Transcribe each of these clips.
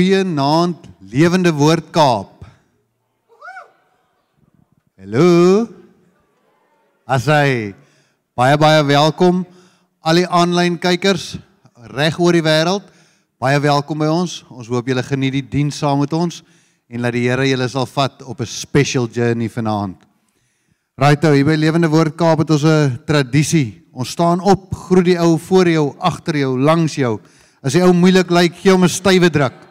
Goeienaand Lewende Woord Kaap. Hallo. Asai. Baie baie welkom al die aanlyn kykers reg oor die wêreld. Baie welkom by ons. Ons hoop julle geniet die diens saam met ons en laat die Here julle sal vat op 'n special journey vanaand. Raitou, hier by Lewende Woord Kaap het ons 'n tradisie. Ons staan op, groet die ou voor jou, agter jou, langs jou. As die ou moeilik lyk, gee hom 'n stywe druk.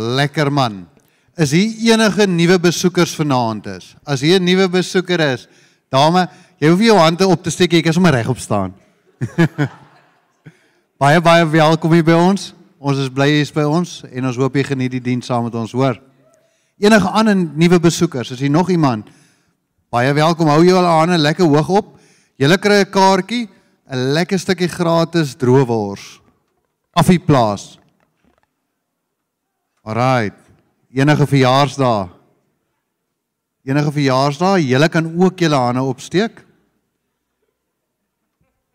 Lekker man. Is hier enige nuwe besoekers vanaand is? As hier 'n nuwe besoeker is, dame, jy hoef jou hande op te steek, jy kan sommer regop staan. baie baie welkom hier by ons. Ons is bly jy's by ons en ons hoop jy geniet die diens saam met ons, hoor. Enige ander nuwe besoekers, is hier nog iemand? Baie welkom. Hou jou hande lekker hoog op. Julle kry 'n kaartjie, 'n lekker stukkie gratis droewors. Afie plaas. Alraight. Enige verjaarsdae. Enige verjaarsdae, julle kan ook julle hande opsteek.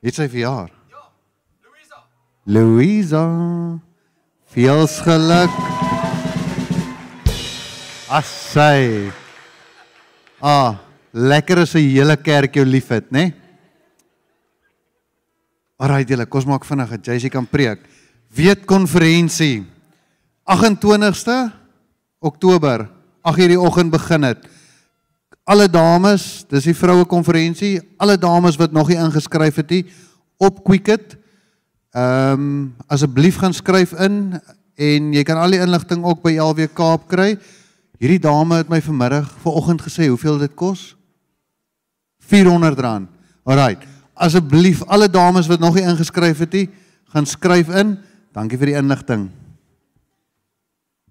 Het sy verjaar? Ja, Louisa. Louisa. Veels geluk. Assai. Ah, lekker as 'n hele kerk jou liefhet, né? Nee? Alraight julle, kos maak vinnig dat Jacy kan preek. Weet konferensie 28ste Oktober 8:00 die oggend begin dit. Alle dames, dis die vroue konferensie, alle dames wat nog nie ingeskryf het nie op Quicket. Ehm um, asseblief gaan skryf in en jy kan al die inligting ook by LW Kaap kry. Hierdie dame het my vanmiddag vanoggend gesê hoeveel dit kos? R400. Alraight. Asseblief alle dames wat nog nie ingeskryf het nie, gaan skryf in. Dankie vir die inligting.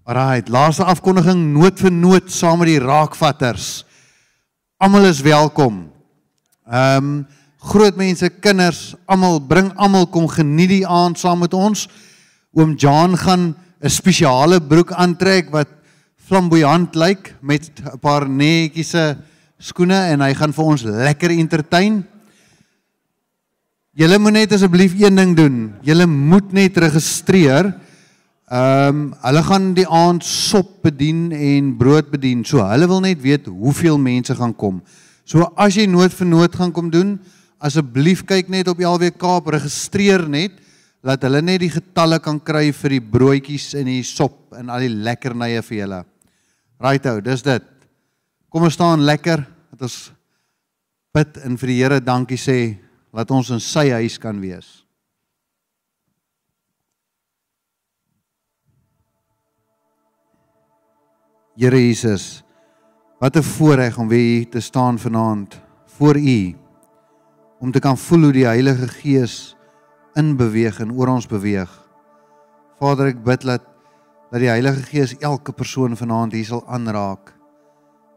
Alraait, laaste afkondiging noot vir noot saam met die raakvatters. Almal is welkom. Ehm um, groot mense, kinders, almal bring almal kom geniet die aand saam met ons. Oom Jan gaan 'n spesiale broek aantrek wat flamboyant lyk met 'n paar netjiese skoene en hy gaan vir ons lekker entertain. Julle moet net asseblief een ding doen. Julle moet net registreer. Ehm um, hulle gaan die aand sop bedien en brood bedien. So hulle wil net weet hoeveel mense gaan kom. So as jy nood vir nood gaan kom doen, asseblief kyk net op LW Kaap, registreer net dat hulle net die getalle kan kry vir die broodjies en die sop en al die lekkernye vir julle. Righto, dis dit. Kom ons staan lekker dat ons bid en vir die Here dankie sê dat ons in sy huis kan wees. Here Jesus, wat 'n voorreg om weer hier te staan vanaand voor U om te kan voel hoe die Heilige Gees in beweeg en oor ons beweeg. Vader, ek bid dat dat die Heilige Gees elke persoon vanaand hier sal aanraak.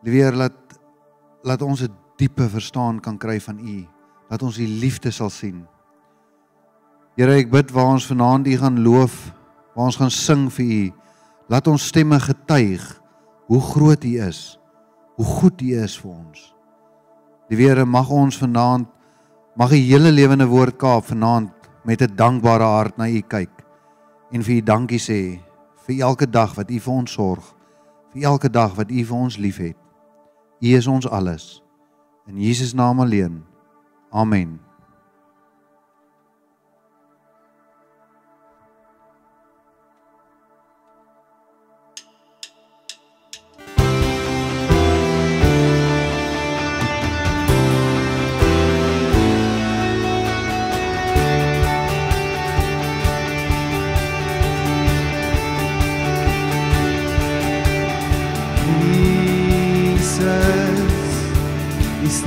Weer laat laat ons 'n diepe verstaan kan kry van U, dat ons U liefde sal sien. Here, ek bid waar ons vanaand U gaan loof, waar ons gaan sing vir U, laat ons stemme getuig hoe groot U is, hoe goed U is vir ons. Die Here mag ons vanaand mag die hele lewende woord Kaap vanaand met 'n dankbare hart na U kyk en vir U dankie sê vir elke dag wat U vir ons sorg, vir elke dag wat U vir ons liefhet. U is ons alles. In Jesus naam alleen. Amen.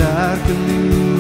besar keliru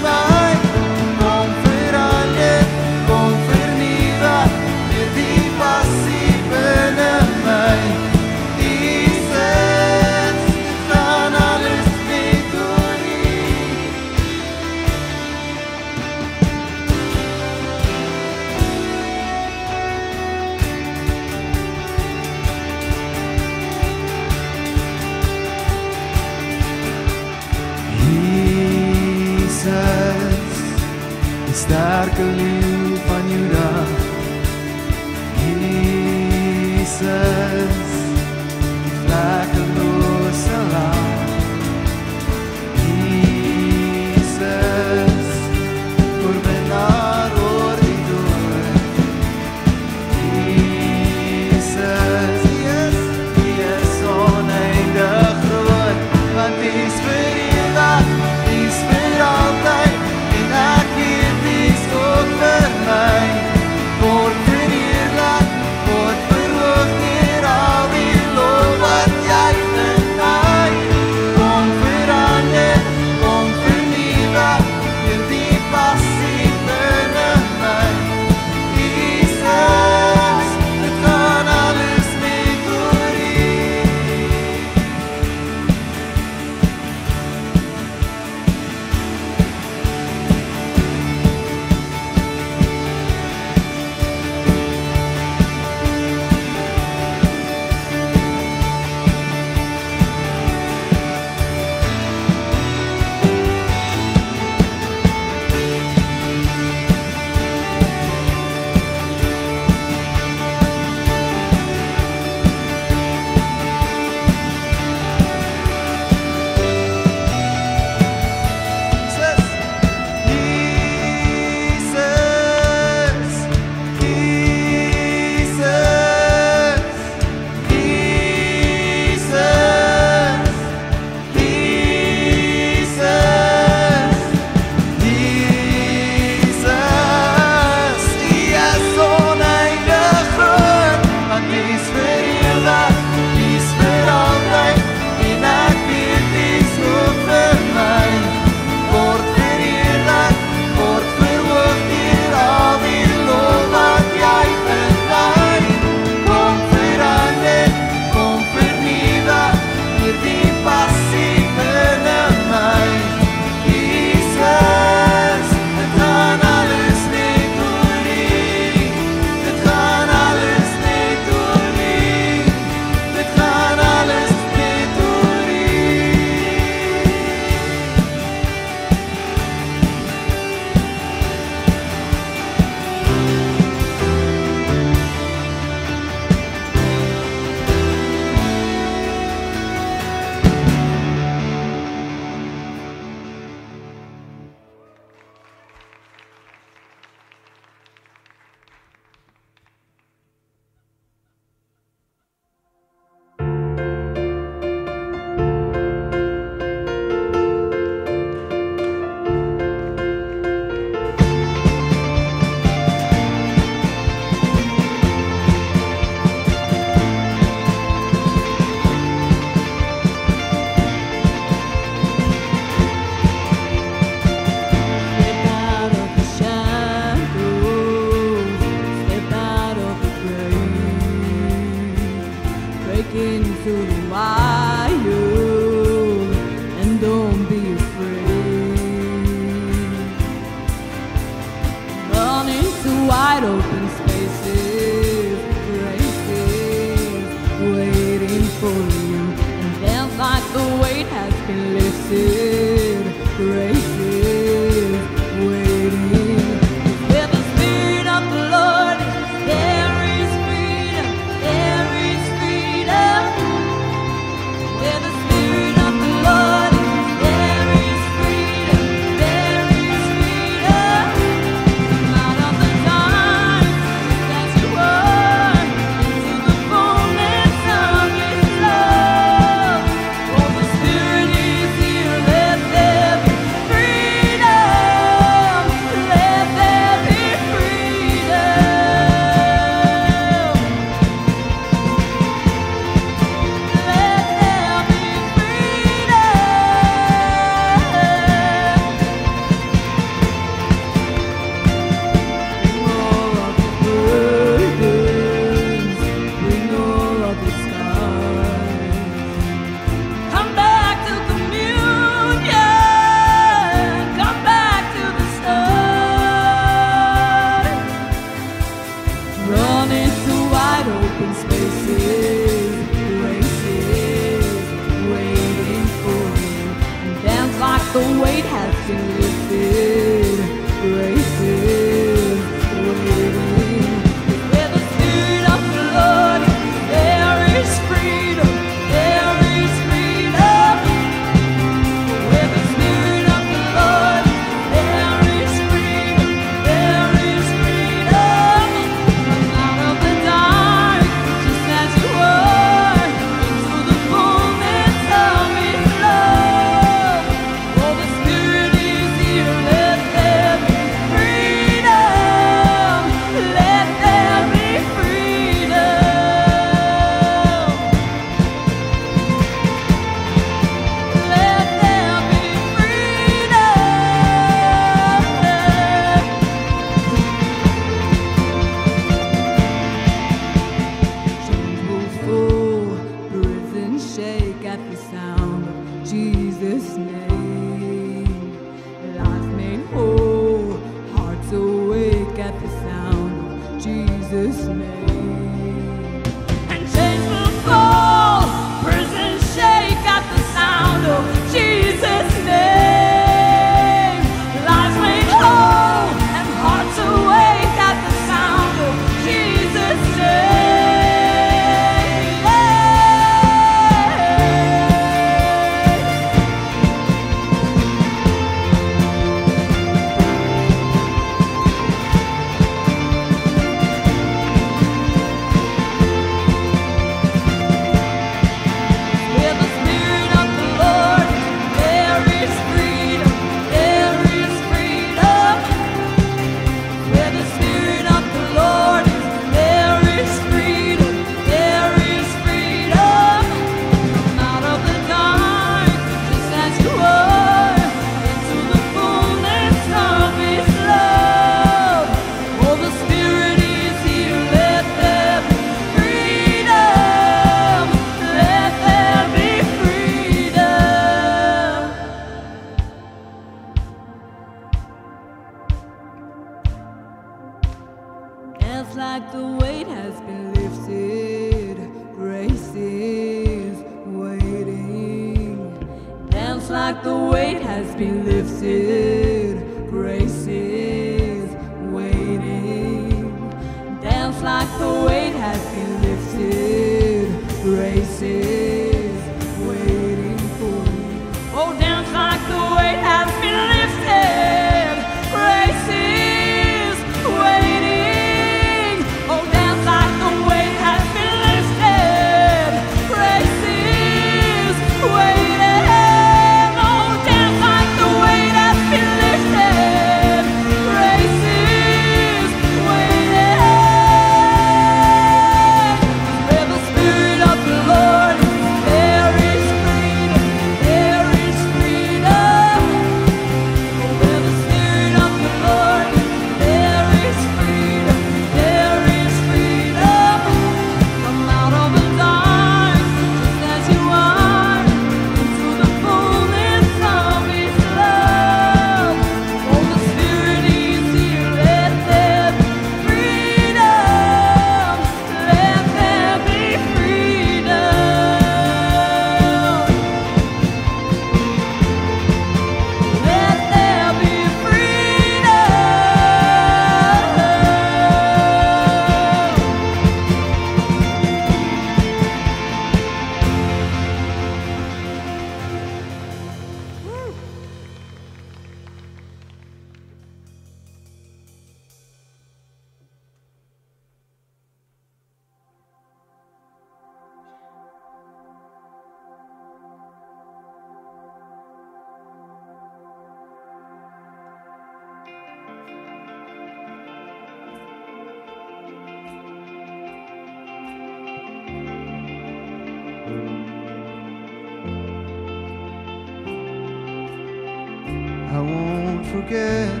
forget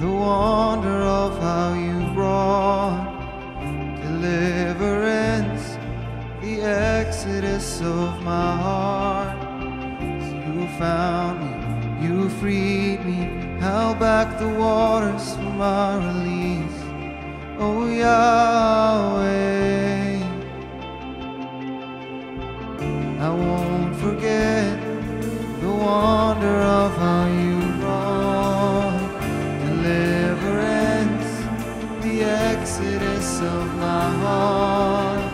the wonder of how you brought deliverance, the exodus of my heart. You found me, you freed me, held back the waters for my release. Oh Yahweh, I won't forget the wonder of of my heart.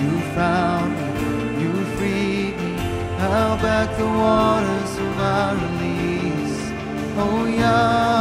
You found me, you freed me, held back the waters of my release. Oh, yeah.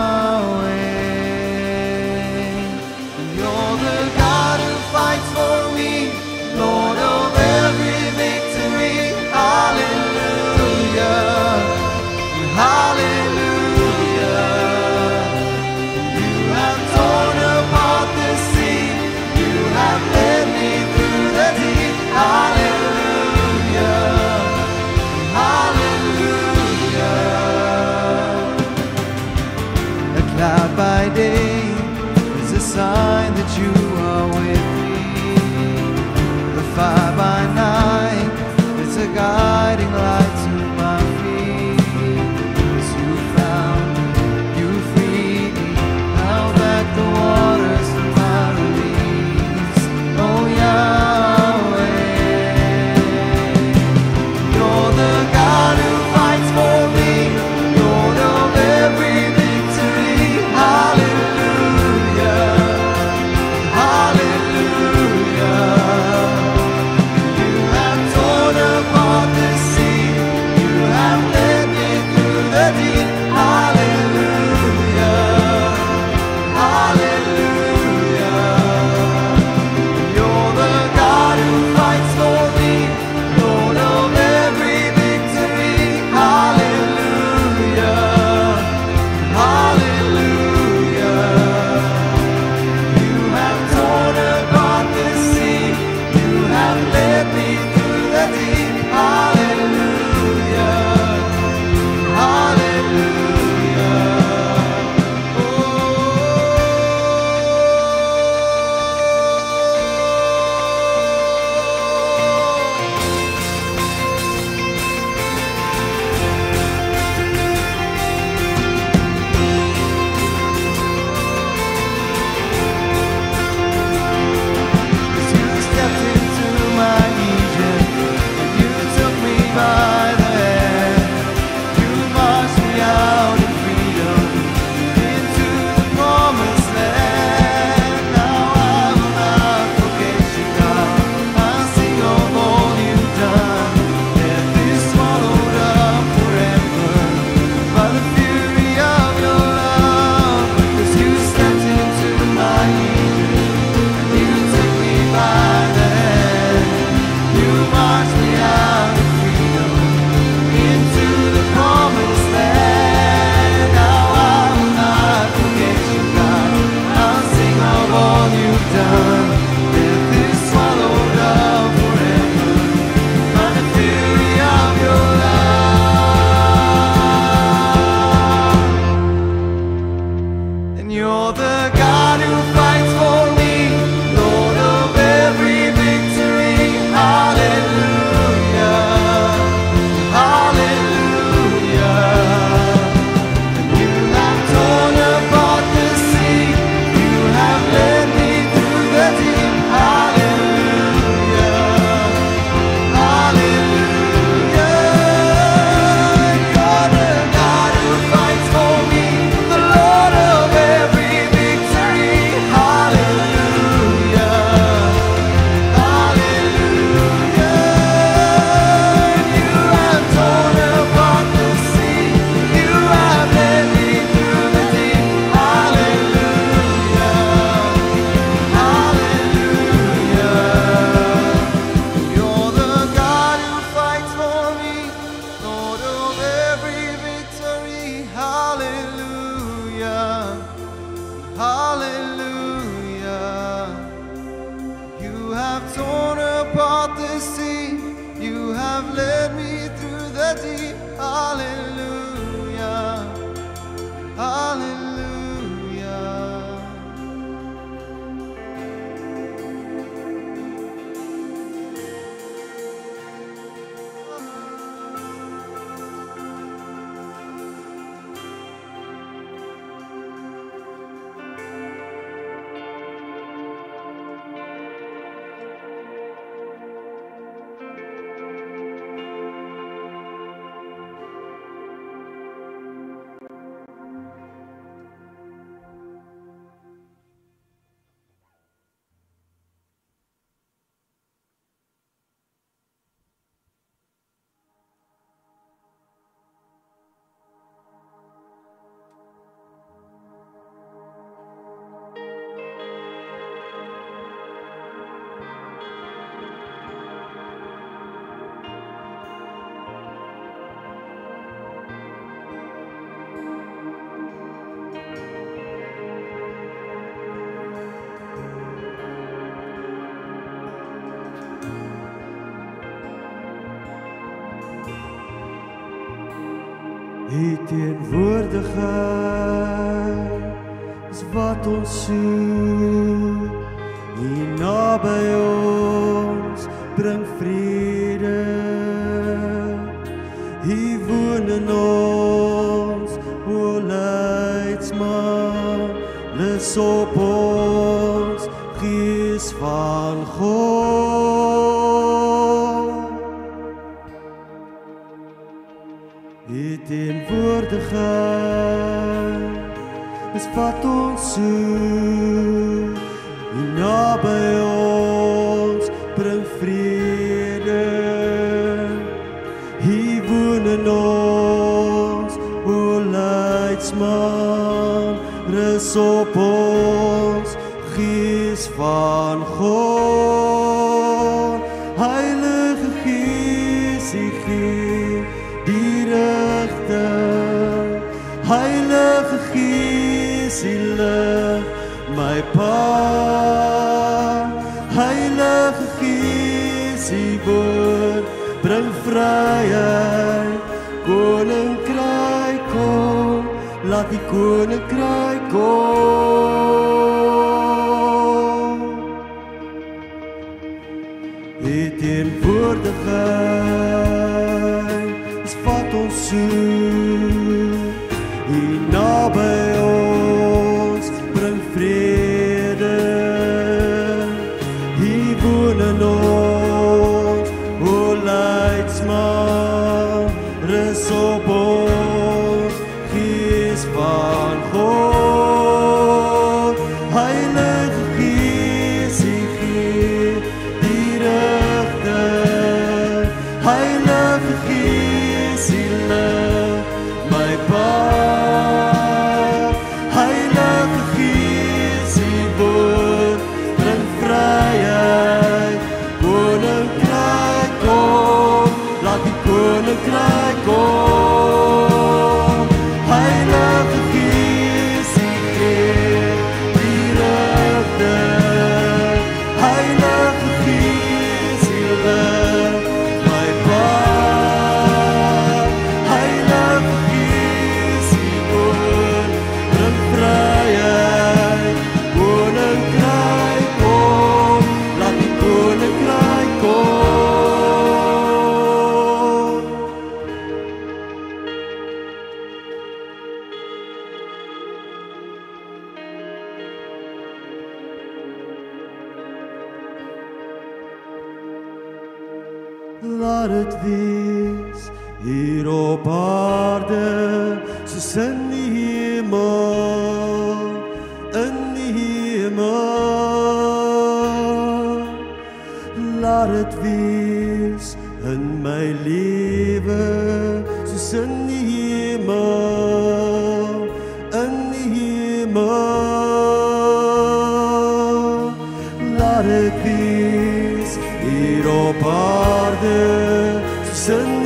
wat ons soek. Hier naby ons bring vrede. Hier woon in ons o leidsman, les op ons gees van God. Dit in woordigheid is wat ons soek. U naby ons bring vrede. Hier woon in ons, o leidsman, rus op ons, gees van God. vryheid koninkryk kom laat die koninkryk kom. Dit in woorde vry is wat ons soek. bir opardı. Sen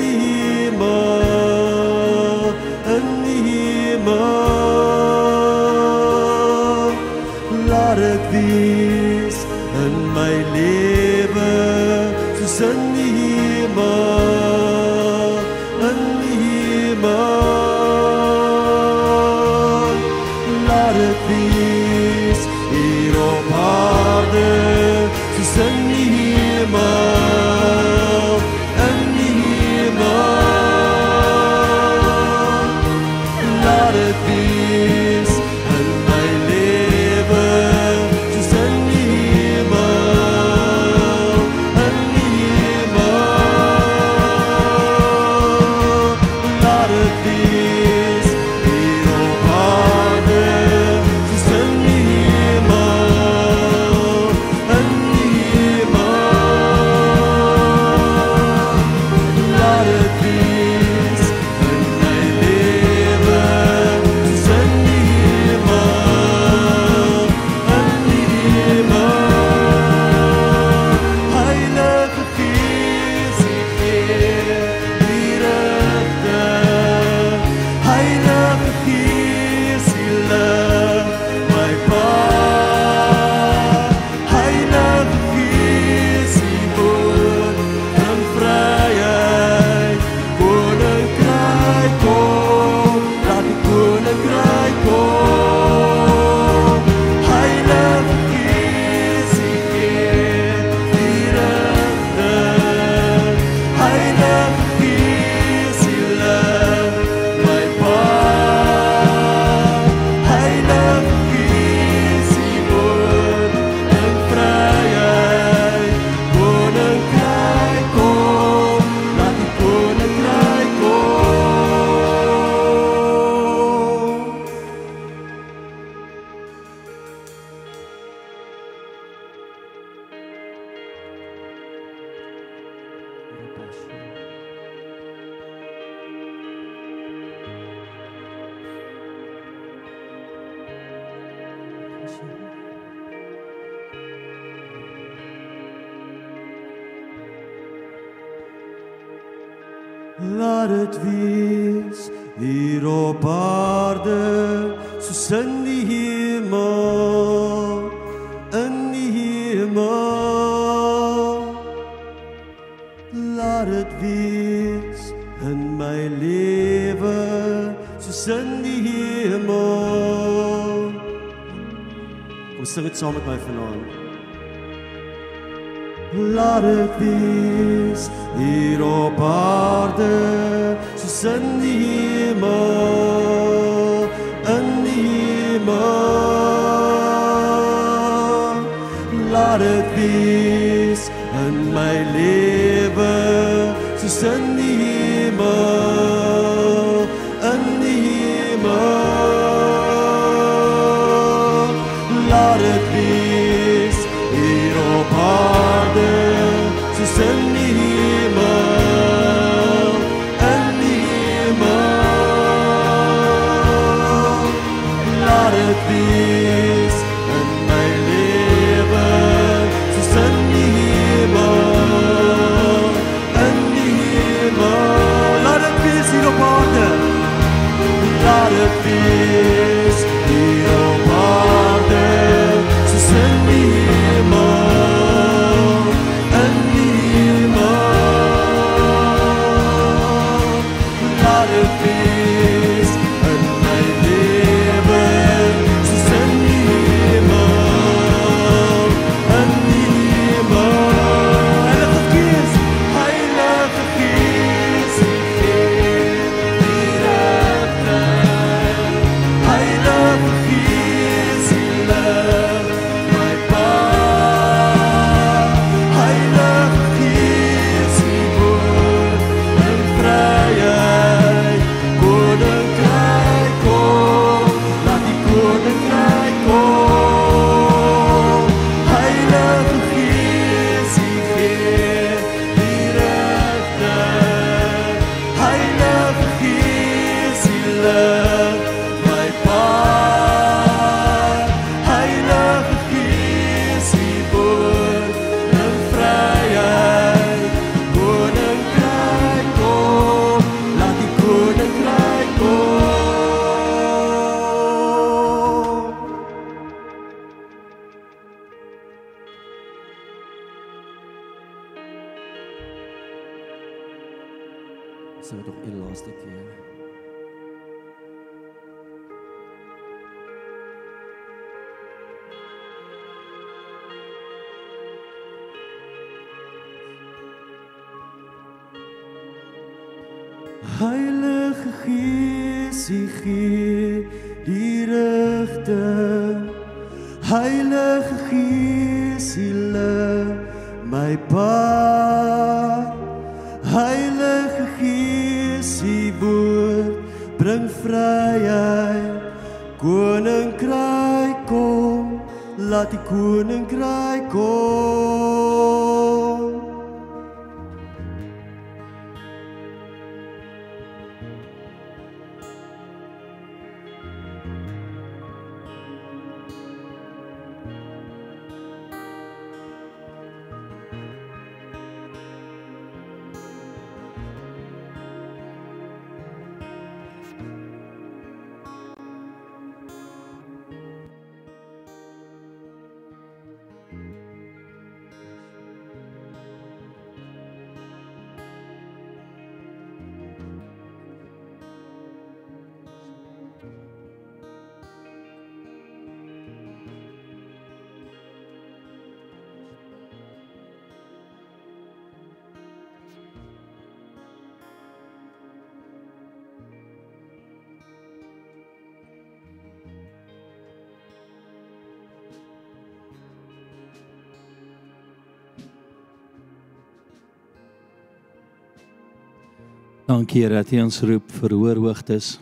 Dankie Here dat U ons roep vir hoër hoogtes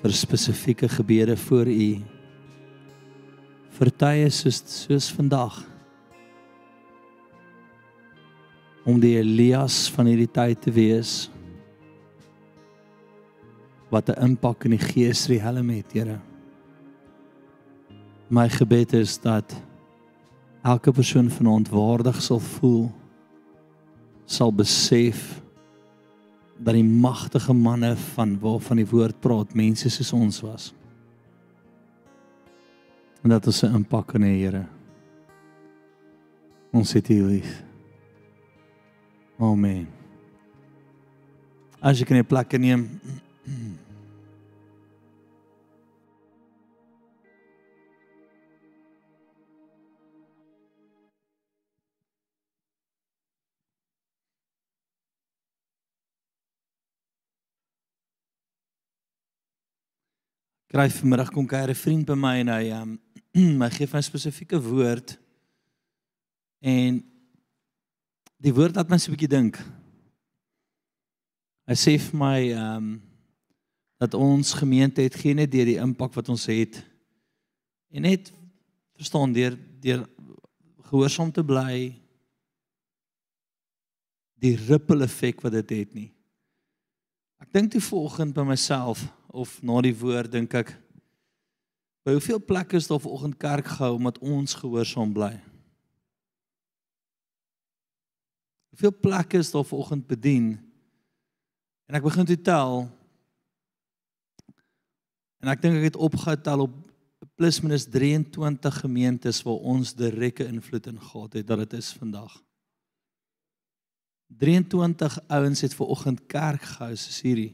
vir spesifieke gebede voor U. Vir tye soos soos vandag. Om die Elias van hierdie tyd te wees wat 'n impak in die gees riem het, Here. My gebed is dat elke persoon vanaand waardig sal voel sal besef dat die magtige manne van waarvan die woord praat, mense soos ons was. En dat ons 'n impak kan hê, Here. Ons het U lief. Amen. As jy kan 'n plek neem. Kry vanmiddag kom kuier 'n vriend by my en hy um my gee vir 'n spesifieke woord. En die woord laat my so 'n bietjie dink. Hy sê vir my um dat ons gemeente het geen deur die impak wat ons het en net verstaan deur deur gehoorsaam te bly die ripple effek wat dit het nie. Ek dink toe vanoggend by myself of na die woord dink ek by hoeveel plekke is daar vanoggend kerk gehou omdat ons gehoorsaam bly? Hoeveel plekke is daar vanoggend bedien? En ek begin toe tel en ek dink ek het opgetel op plus minus 23 gemeentes waar ons direkte invloed in gehad het dat dit is vandag. 23 ouens het ver oggend kerk gehou soos hierdie.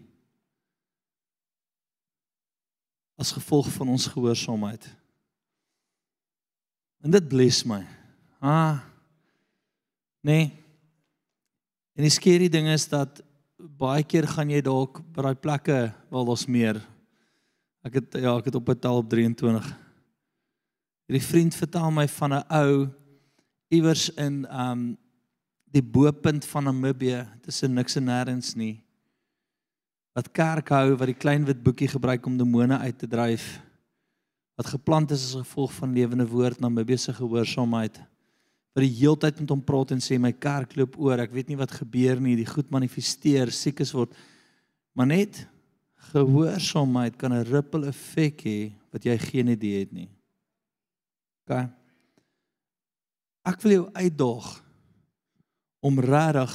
As gevolg van ons gehoorsaamheid. En dit bless my. Ah. Nee. En die skerry ding is dat baie keer gaan jy dalk by daai plekke waar ons meer. Ek het ja, ek het op 'n tel op 23. Hierdie vriend vertel my van 'n ou iewers in um die boepunt van Namibië tussen niks en nêrens nie. Wat kerk hou wat die klein wit boekie gebruik om demone uit te dryf. Wat geplant is as gevolg van lewende woord Namibië se gehoorsaamheid. Wat die heeltyd met hom praat en sê my kerk loop oor. Ek weet nie wat gebeur nie. Die goed manifesteer, siekes word. Maar net gehoorsaamheid kan 'n ripple effek hê wat jy geen idee het nie. OK. Ek wil jou uitdaag om regtig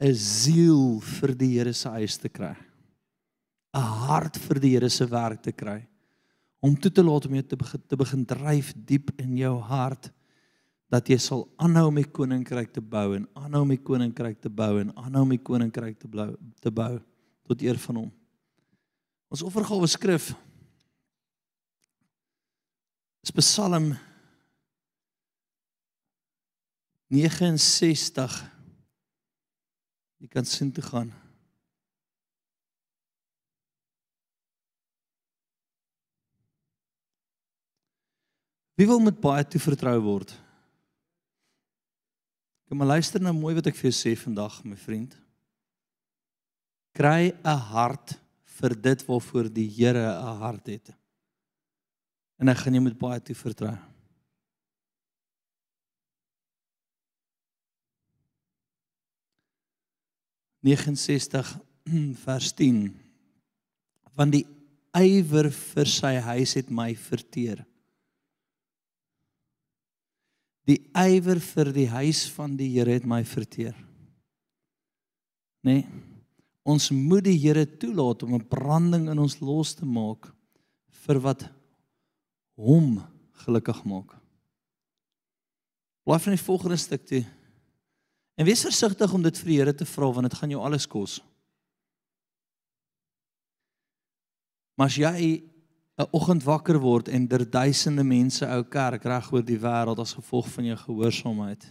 'n siel vir die Here se huis te kry. 'n Hart vir die Here se werk te kry. Om toe te laat om jou te begin te begin dryf diep in jou hart dat jy sal aanhou om die koninkryk te bou en aanhou om die koninkryk te bou en aanhou om die koninkryk te bou te bou tot eer van hom. Ons offergawe skrif is Psalm 69 die kant sin toe gaan. Wie wil met baie toevertrou word? Kom maar luister nou mooi wat ek vir jou sê vandag, my vriend. Kry 'n hart vir dit waarvoor die Here 'n hart het. En hy gaan jou met baie toevertrou. 69 vers 10 want die ywer vir sy huis het my verteer. Die ywer vir die huis van die Here het my verteer. Nê? Nee, ons moet die Here toelaat om 'n branding in ons los te maak vir wat hom gelukkig maak. Blaai van die volgende stuk toe. En wees versigtig om dit vir die Here te vra want dit gaan jou alles kos. Maar as jy 'n oggend wakker word en der duisende mense ou kerk reg oor die wêreld as gevolg van jou gehoorsaamheid.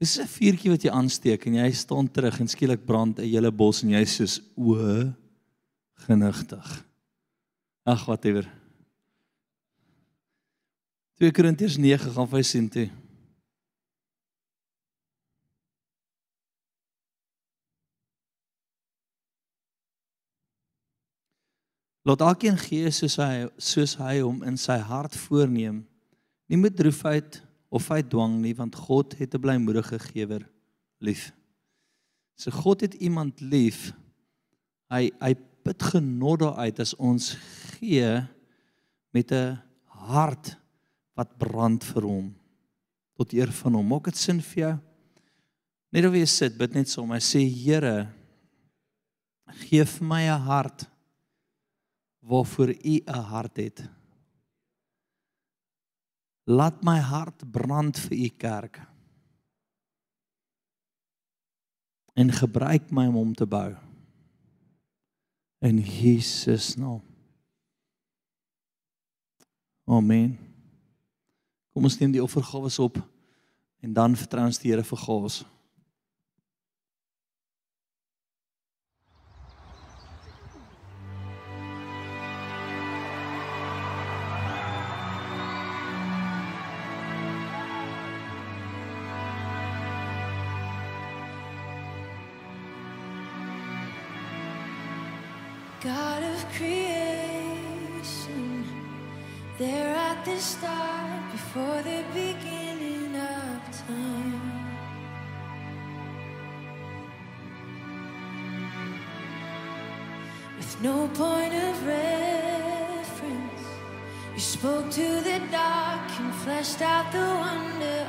Dis 'n vuurtjie wat jy aansteek en jy staan terug en skielik brand 'n hele bos en jy soos o genigtig. Ag whatever. 2 Korintiërs 9 gaan vir sien toe. Laat elkeen gee soos hy soos hy hom in sy hart voorneem. Nie met droefheid of uit dwang nie, want God het 'n blymoedige gewer lief. So God het iemand lief. Hy hy put genot daaruit as ons gee met 'n hart wat brand vir hom tot eer van hom. Maak dit sin vir jou? Net of jy sit, bid net so, my sê Here, gee vir my 'n hart waarvoor u 'n hart het. Laat my hart brand vir u kerk. En gebruik my om hom te bou. In Jesus naam. Amen. Kom ons neem die offergawe op en dan vertrou ons die Here vir gawe. God of creation, there at the start, before the beginning of time. With no point of reference, you spoke to the dark and fleshed out the wonder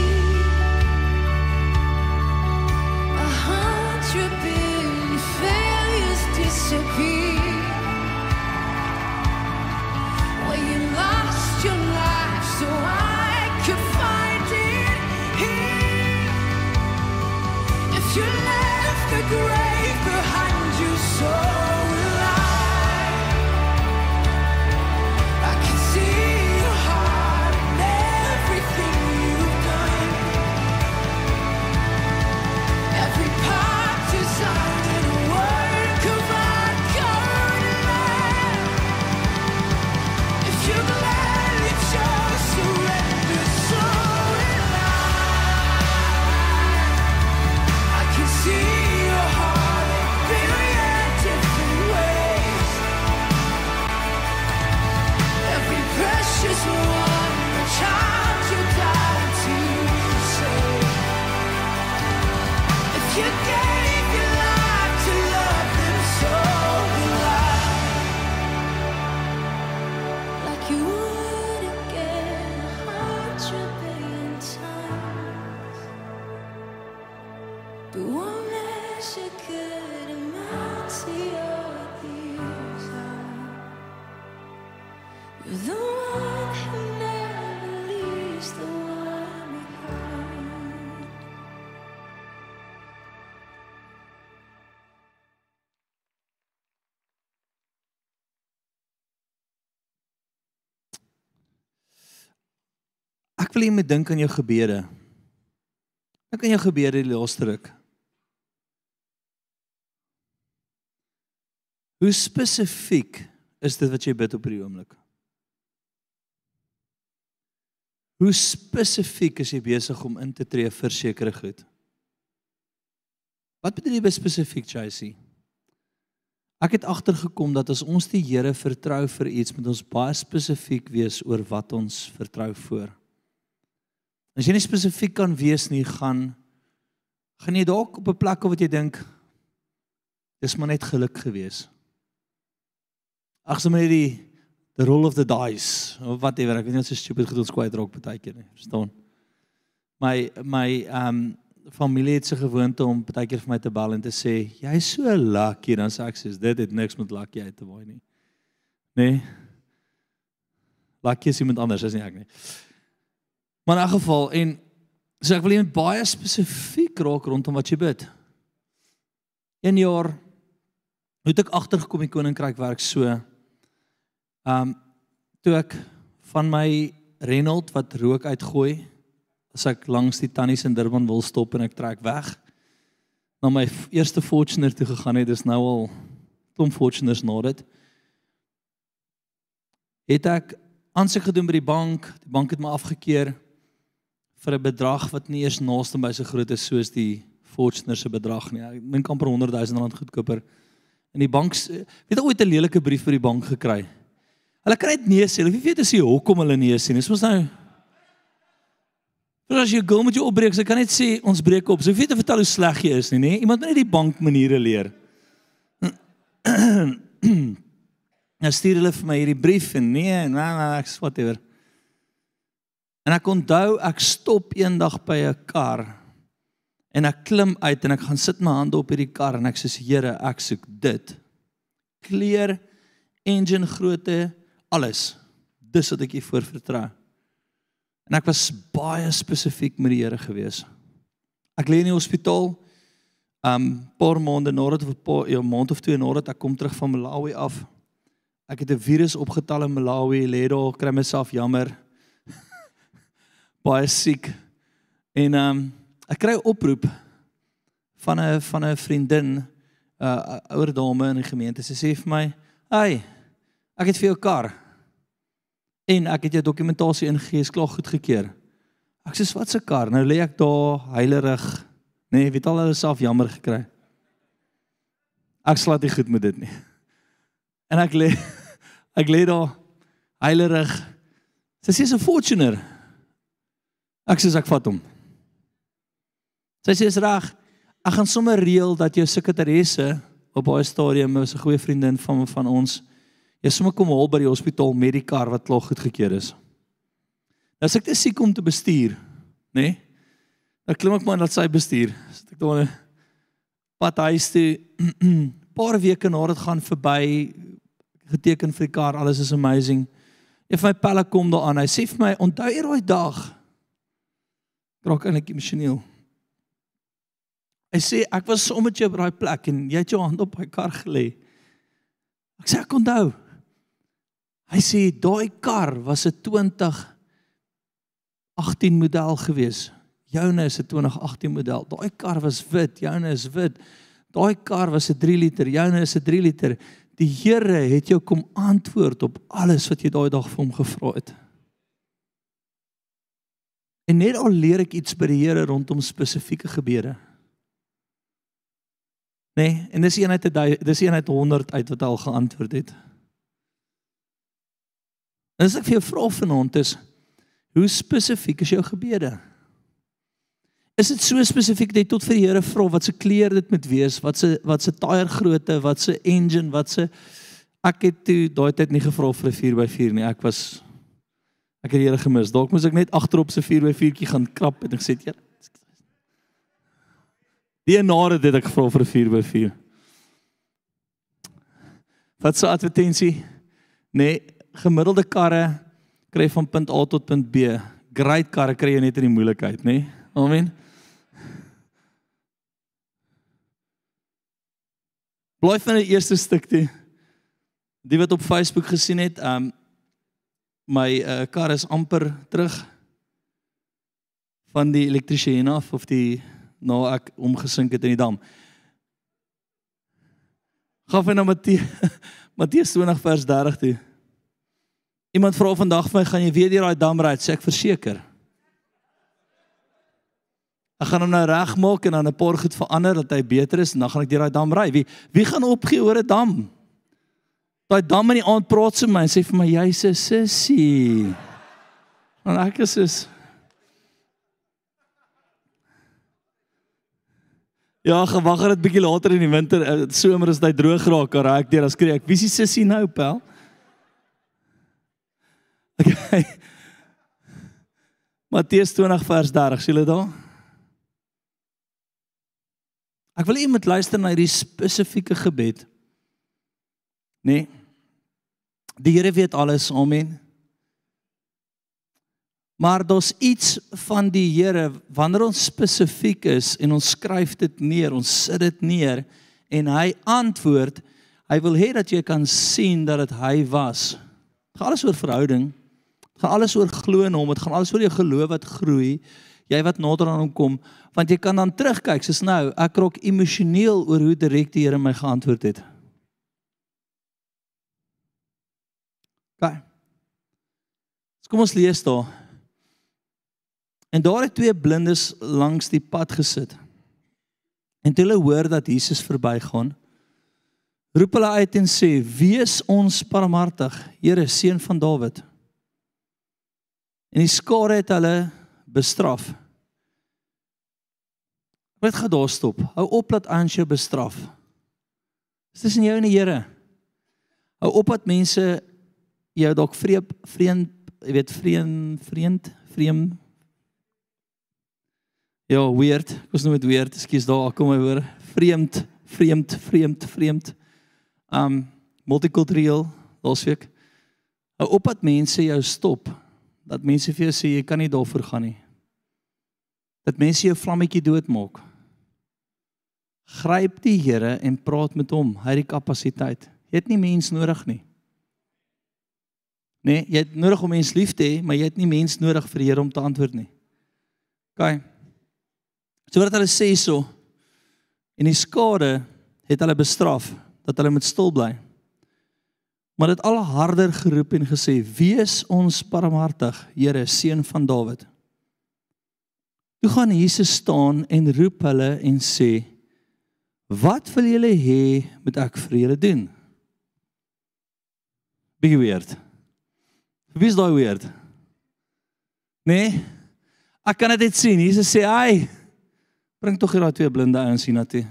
Ek wil hê jy moet dink aan jou gebede. Dink aan jou gebede die laaste ruk. Hoe spesifiek is dit wat jy bid op hierdie oomblik? Hoe spesifiek is jy besig om in te tree vir sekere goed? Wat bedoel jy spesifiek, JC? Ek het agtergekom dat as ons die Here vertrou vir iets, moet ons baie spesifiek wees oor wat ons vertrou voor. As jy nie spesifiek kan wees nie, gaan gaan jy dalk op 'n plek wat jy dink dis maar net geluk gewees. Ag sommer net die the roll of the dice of whatever, ek weet nie so stupid goed ons kwyt raak baie keer nie, verstaan? My my ehm um, familie het se gewoonte om baie keer vir my te bel en te sê, "Jy's so lucky," dan sê ek soos dit het niks met lucky uit te waai nie. Nee. Lucky is iemand anders, is nie ek nie. Maar in 'n geval en so ek wil net baie spesifiek raak rondom wat jy bid. Een jaar het ek agtergekom die koninkryk werk so. Ehm um, toe ek van my Renault wat rook uitgooi as ek langs die tannies in Durban wil stop en ek trek weg na my eerste Fortuner toe gegaan het, dis nou al klomp Fortuners na dit. Het ek aansoek gedoen by die bank, die bank het my afgekeur vir 'n bedrag wat nie eers naaste by so groot is soos die Fortuner se bedrag nie. Ek dink amper 100 000 rand goedkoper. En die bank weet jy ooit 'n lelike brief vir die bank gekry? Hulle kry dit nee sê. Hulle weet as jy hoekom hulle nee sê. Dis mos nou Maar as jy gou met jou opbreek, sy kan net sê ons breek op. Hoef nie te vertel hoe sleg jy is nie, nê? Iemand moet net die bank maniere leer. Nou stuur hulle vir my hierdie brief en nee, nee, nee, ek sê whatever. En ek onthou ek stop eendag by 'n kar en ek klim uit en ek gaan sit my hande op hierdie kar en ek sê Here, ek soek dit. Kleur, engine grootte, alles. Dis wat ek hier voor vertrou. En ek was baie spesifiek met die Here gewees. Ek lê in die hospitaal um paar maande nadat of 'n ja, maand of twee nadat ek kom terug van Malawi af. Ek het 'n virus opgetel in Malawi, lê daar, kry myself jammer. Baie siek. En um ek kry 'n oproep van 'n van 'n vriendin, 'n uh, ouer dame in die gemeente. Sy sê vir my: "Hey, ek het vir jou kar en ek het jou dokumentasie ingegee, is klaar goedgekeur." Ek sê: "Wat se kar?" Nou lê ek daar heilerig, nê, nee, weet al hulle self jammer gekry. Ek slaat nie goed met dit nie. En ek lê ek lê daar heilerig. Sy sê: "Dis 'n Fortuner." Ek sê: "Ek vat hom." Sy sê: "Is reg. Ek gaan sommer reël dat jou sekretaresse op baie stadium is 'n goeie vriendin van van ons. Jy sommer kom haal by die hospitaal met die kar wat klaar goedgekeur is." Nou as ek te siek om te bestuur, nê? Nee, dan klim ek maar dat sy bestuur. Sit ek daar 'n pad huis toe. paar weke na dit gaan verby geteken vir die kar, alles is amazing. Van my pelle kom daar aan. Hy sê vir my, "Onthou jy daai dag?" Raak eintlik emosioneel. Hy sê, "Ek was saam met jou op daai plek en jy het jou hand op my kar gelê." Ek sê, "Ek onthou." Hy sê, "Daai kar was 'n 20 18 model gewees. Joune is 'n 2018 model. Daai kar was wit, joune is wit. Daai kar was 'n 3 liter, joune is 'n 3 liter. Die Here het jou kom antwoord op alles wat jy daai dag vir hom gevra het. En net al leer ek iets by die Here rondom spesifieke gebede. Nee, en dis een uit 'n dis een uit 100 uit wat al geantwoord het. En as ek vir jou vra vanaand is hoe spesifiek is jou gebede? Is dit so spesifiek dat jy tot vir die Here vra wat se kleur dit moet wees, wat se wat se tyre grootte, wat se engine, wat se ek het toe daai tyd nie gevra vir 'n 4x4 nie. Ek was ek het die Here gemis. Dalk moes ek net agterop se 4x4tjie gaan krap en gesê, "Here, Die nare dit ek gevra vir 'n 4x4. Wat so advertensie? Nee, gemiddelde karre kry van punt A tot punt B. Great karre kry jy net in die moeilikheid, nê? Nee? Amen. Bly van die eerste stuk toe. Die wat op Facebook gesien het, um my uh, kar is amper terug van die elektriesien af of die nou ek omgesink het in die dam. Gaan vir na Matteus Matteus 20 vers 30 toe. Iemand vra vandag vir my, gaan jy weer deur daai dam ry? Sê ek verseker. Ek gaan hom nou regmaak en dan 'n paar goed verander dat hy beter is en dan gaan ek deur daai dam ry. Wie wie gaan opgee oor 'n dam? Daai dam in die aand praat so my en sê vir my jy's 'n sussie. En ek is is Ja, gewag het dit bietjie later in die winter, eh, somer as dit droog raak, dan raak ek deur, dan skree ek, "Wie is die sussie nou, pel?" Okay. Matteus 20 vers 30, sien julle daar? Ek wil iemand luister na hierdie spesifieke gebed. Nee. Die Here weet alles, amen. Maar daar's iets van die Here wanneer ons spesifiek is en ons skryf dit neer, ons sit dit neer en hy antwoord, hy wil hê dat jy kan sien dat dit hy was. Dit gaan alles oor verhouding. Dit gaan alles oor glo in hom, dit gaan alles oor jou geloof wat groei. Jy wat nader aan hom kom, want jy kan dan terugkyk soos nou, ek raak emosioneel oor hoe direk die Here my geantwoord het. OK. So kom ons lees daar. En daar het twee blindes langs die pad gesit. En toe hulle hoor dat Jesus verbygaan, roep hulle uit en sê: "Wees ons barmhartig, Here, seun van Dawid." En die skare het hulle bestraf. Wat gaan daar stop? Hou op dat ons jou bestraf. Dis tussen jou en die Here. Hou op dat mense jou dalk vreemd vreemd, jy weet vreemd vreemd vreemd Ja, weird. Ek was met weird. Ekskuus daar, kom my hoor. Vreemd, vreemd, vreemd, vreemd. Um multicultural, losweek. Hou op dat mense jou stop. Dat mense vir jou sê jy kan nie daarvoor gaan nie. Dat mense jou vlammetjie doodmaak. Gryp die Here en praat met hom. Hy het die kapasiteit. Jy het nie mens nodig nie. Nee, jy het nodig om mens lief te hê, maar jy het nie mens nodig vir die Here om te antwoord nie. OK. So wat hulle sê so en die skade het hulle bestraf dat hulle moet stil bly. Maar dit al harder geroep en gesê: "Wees ons barmhartig, Here, seun van Dawid." Toe gaan Jesus staan en roep hulle en sê: "Wat wil julle hê moet ek vir julle doen?" Big weird. Wie is daai weird? Nee. Ek kan dit sien. Jesus sê: "Ai, Bring tog hier daai twee blinde ouens hier na toe.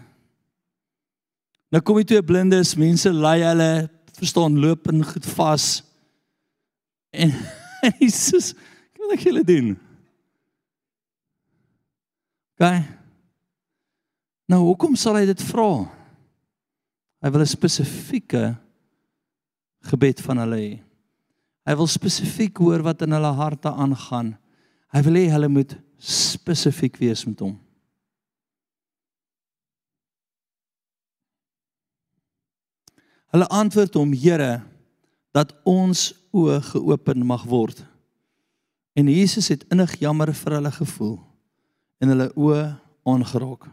Nou kom die twee blindes, mense lei hulle, verstaan, loop en goed vas. En Jesus, wat ek julle doen? Gaan. Nou, hoekom sal hy dit vra? Hy wil 'n spesifieke gebed van hulle hê. Hy wil spesifiek hoor wat in hulle harte aangaan. Hy wil hê hulle moet spesifiek wees met hom. Hulle antwoord hom: Here, dat ons oë geopen mag word. En Jesus het innig jammer vir hulle gevoel en hulle oë aangeraak.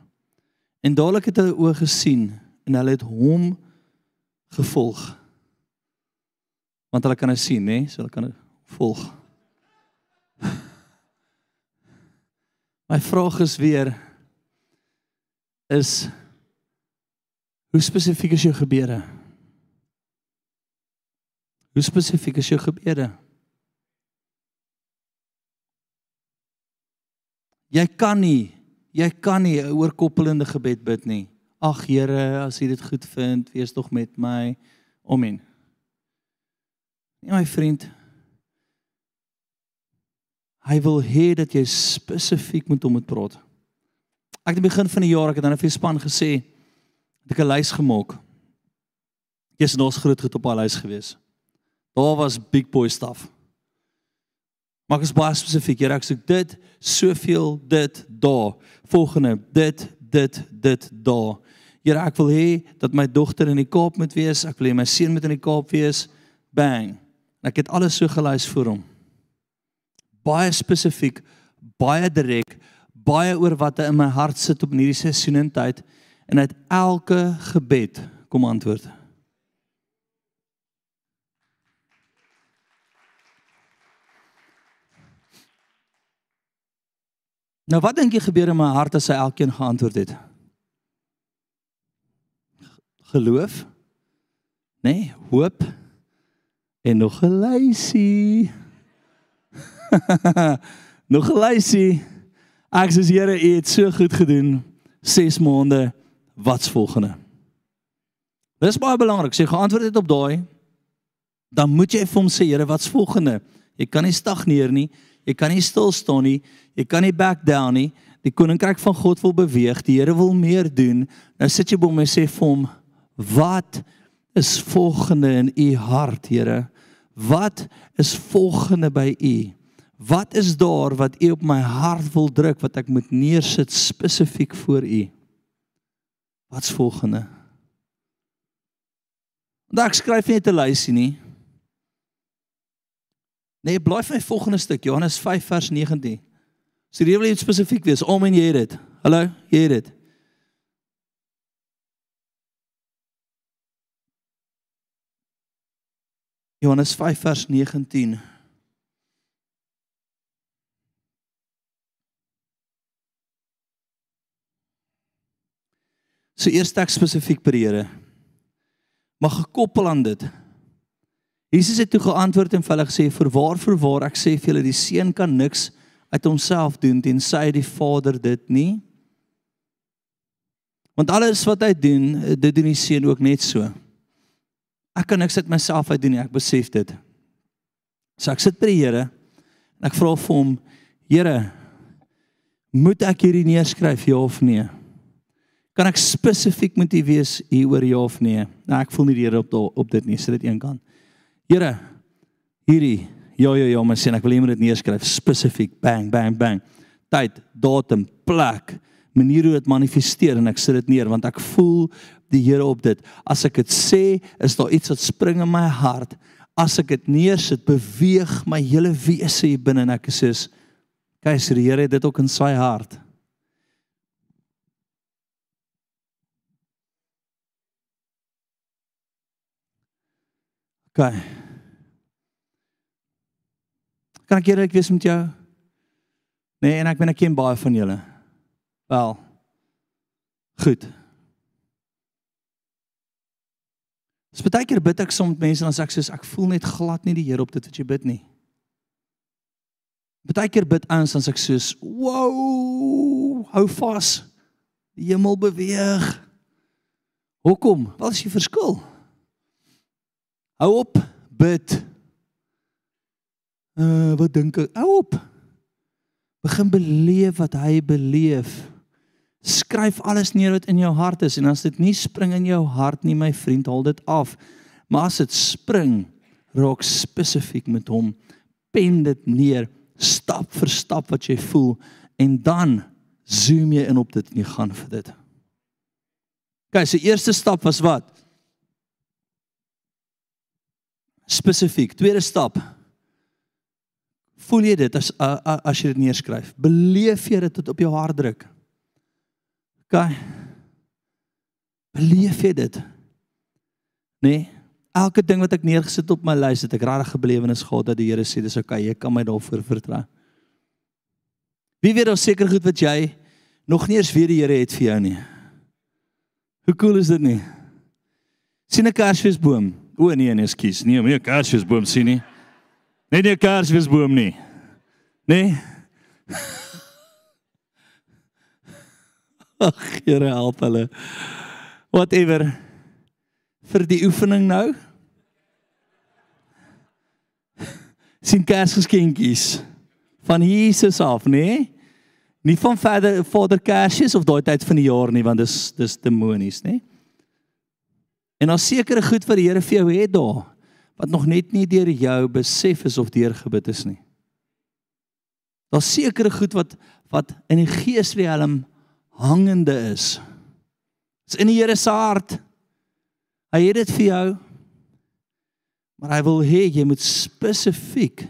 En dadelik het hulle oë gesien en hulle het hom gevolg. Want hulle kan hy sien, né? So hulle kan volg. My vraag is weer is hoe spesifiek is jou gebede? Hoe spesifiek is jou gebede? Jy kan nie, jy kan nie 'n oorkoppelende gebed bid nie. Ag Here, as U dit goed vind, wees tog met my. Amen. Nee my vriend. Hy wil hê dat jy spesifiek met hom moet praat. Ek het begin van die jaar, ek het vir die span gesê, het ek 'n lys gemaak. Jy's nou groot goed op daai lys gewees. Daar was big boy stuff. Maar ek is baie spesifiek. Here, ek soek dit, soveel dit daar. Volgende, dit, dit, dit daar. Here, ek wil hê dat my dogter in die Kaap moet wees. Ek wil hê my seun moet in die Kaap wees. Bang. Ek het alles so gelys vir hom. Baie spesifiek, baie direk, baie oor wat in my hart sit op in hierdie seisoen en tyd en uit elke gebed kom antwoord. Nou wat dink jy gebeur in my hart as hy elkeen geantwoord het? Geloof? Nee, hoop en nog 'n lysie. nog 'n lysie. Ek sê Here, U het so goed gedoen. 6 maande. Wat's volgende? Dis baie belangrik. As jy geantwoord het op daai, dan moet jy vir hom sê, Here, wat's volgende? Jy kan nie stagneer nie. Jy kan nie stil staan nie. Jy kan nie back down nie. Die koninkryk van God wil beweeg. Die Here wil meer doen. Nou sit jy by hom en sê vir hom, "Wat is volgende in u hart, Here? Wat is volgende by u? Wat is daar wat u op my hart wil druk wat ek moet neersit spesifiek vir u? Wat's volgende?" Want ek skryf net 'n lysie nie. Nee, bly vir my volgende stuk, Johannes 5 vers 19. So jy wil iets spesifiek wees, om en jy het dit. Hallo, jy het dit. Johannes 5 vers 19. So eers ek spesifiek by die Here. Maar gekoppel aan dit. Jesus het toe geantwoord en vir hulle gesê: "Voorwaar, voorwaar, ek sê vir julle, die seun kan niks uit homself doen tensy die Vader dit nie. Want alles wat hy doen, dit doen die seun ook net so. Ek kan niks uit myself uit doen nie, ek besef dit. So ek sit by die Here en ek vra vir hom: "Here, moet ek hierdie neerskryf ja of nee?" Kan ek spesifiek met u wees hieroor ja of nee? Nou ek voel nie die Here op op dit nie, sit dit een kant. Here, hierdie ja ja ja, my sien ek wil hê jy moet dit neerskryf spesifiek bang bang bang. Tyd, datum, plek, manier hoe dit manifesteer en ek sit dit neer want ek voel die Here op dit. As ek dit sê, is daar iets wat spring in my hart. As ek dit neersit, beweeg my hele wese hier binne en ek sê, "Keiser, die Here het dit ook in sy hart." OK. Kan ek eerlik wees met jou? Nee, en ek ben ek ken baie van julle. Wel. Goed. Dis baie keer bid ek soms met mense en dan sê ek soos ek voel net glad nie die Here op dit wat jy bid nie. Baie keer bid ons dan sê ek soos, "Wow, hou vas. Die hemel beweeg." Hoekom? Wat is die verskil? Hou op bid. Uh wat dink ek? Hou op. Begin beleef wat hy beleef. Skryf alles neer wat in jou hart is en as dit nie spring in jou hart nie, my vriend, haal dit af. Maar as dit spring, raak spesifiek met hom. Pen dit neer, stap vir stap wat jy voel en dan zoom jy in op dit en jy gaan vir dit. OK, so eerste stap was wat? Spesifiek. Tweede stap. Voel jy dit as as jy dit neerskryf? Beleef jy dit tot op jou hart druk? OK. Beleef jy dit? Nee. Elke ding wat ek neergesit op my lys het ek regtig belewenis gehad dat die Here sê dis okay, jy kan my daarvoor vertrou. Wie weet of seker goed wat jy nog nie eens weet die Here het vir jou nie. Hoe cool is dit nie? sien 'n kersfeesboom. O nee, nee, ekskuus. Nee, nie 'n kersfeesboom sien nie. Nee, nie 'n kersfeesboom nie. Nee. Ag, Here help hulle. Whatever. Vir die oefening nou. sien kersgeskenkies van Jesus af, nê? Nee? Nie van verder Vader Kersfees of daai tyd van die jaar nie, want dis dis demonies, nê? Nee? En daar sekerre goed wat die Here vir jou het daar. wat nog net nie deur jou besef is of deurgebid is nie. Daar's sekere goed wat wat in die geesriem hangende is. Dis in die Here se hart. Hy het dit vir jou. Maar hy wil hê jy moet spesifiek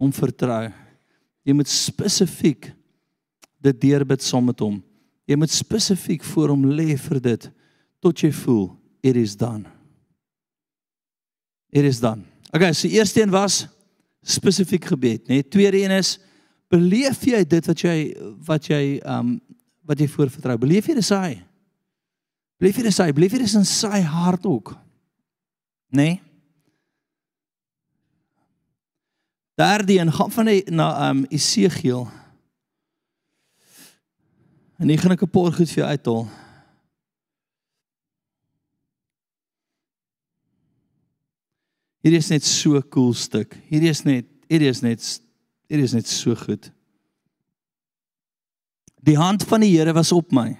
hom vertrou. Jy moet spesifiek dit deurbid saam met hom. Jy moet spesifiek voor hom lê vir dit tot jy voel it is done. It is done. Okay, so eerste een was spesifiek gebed, né? Nee? Tweede een is beleef jy dit wat jy wat jy um wat jy voorvertrou? Beleef jy dit sy? Beleef jy dit sy? Beleef jy dit in sy hart ook? Né? Nee? Derde een gaan van die, na um Esegiel. En hier gaan ek 'n paar goed vir jou uithaal. Hierdie is net so cool stuk. Hierdie is net hierdie is net hierdie is net so goed. Die hand van die Here was op my.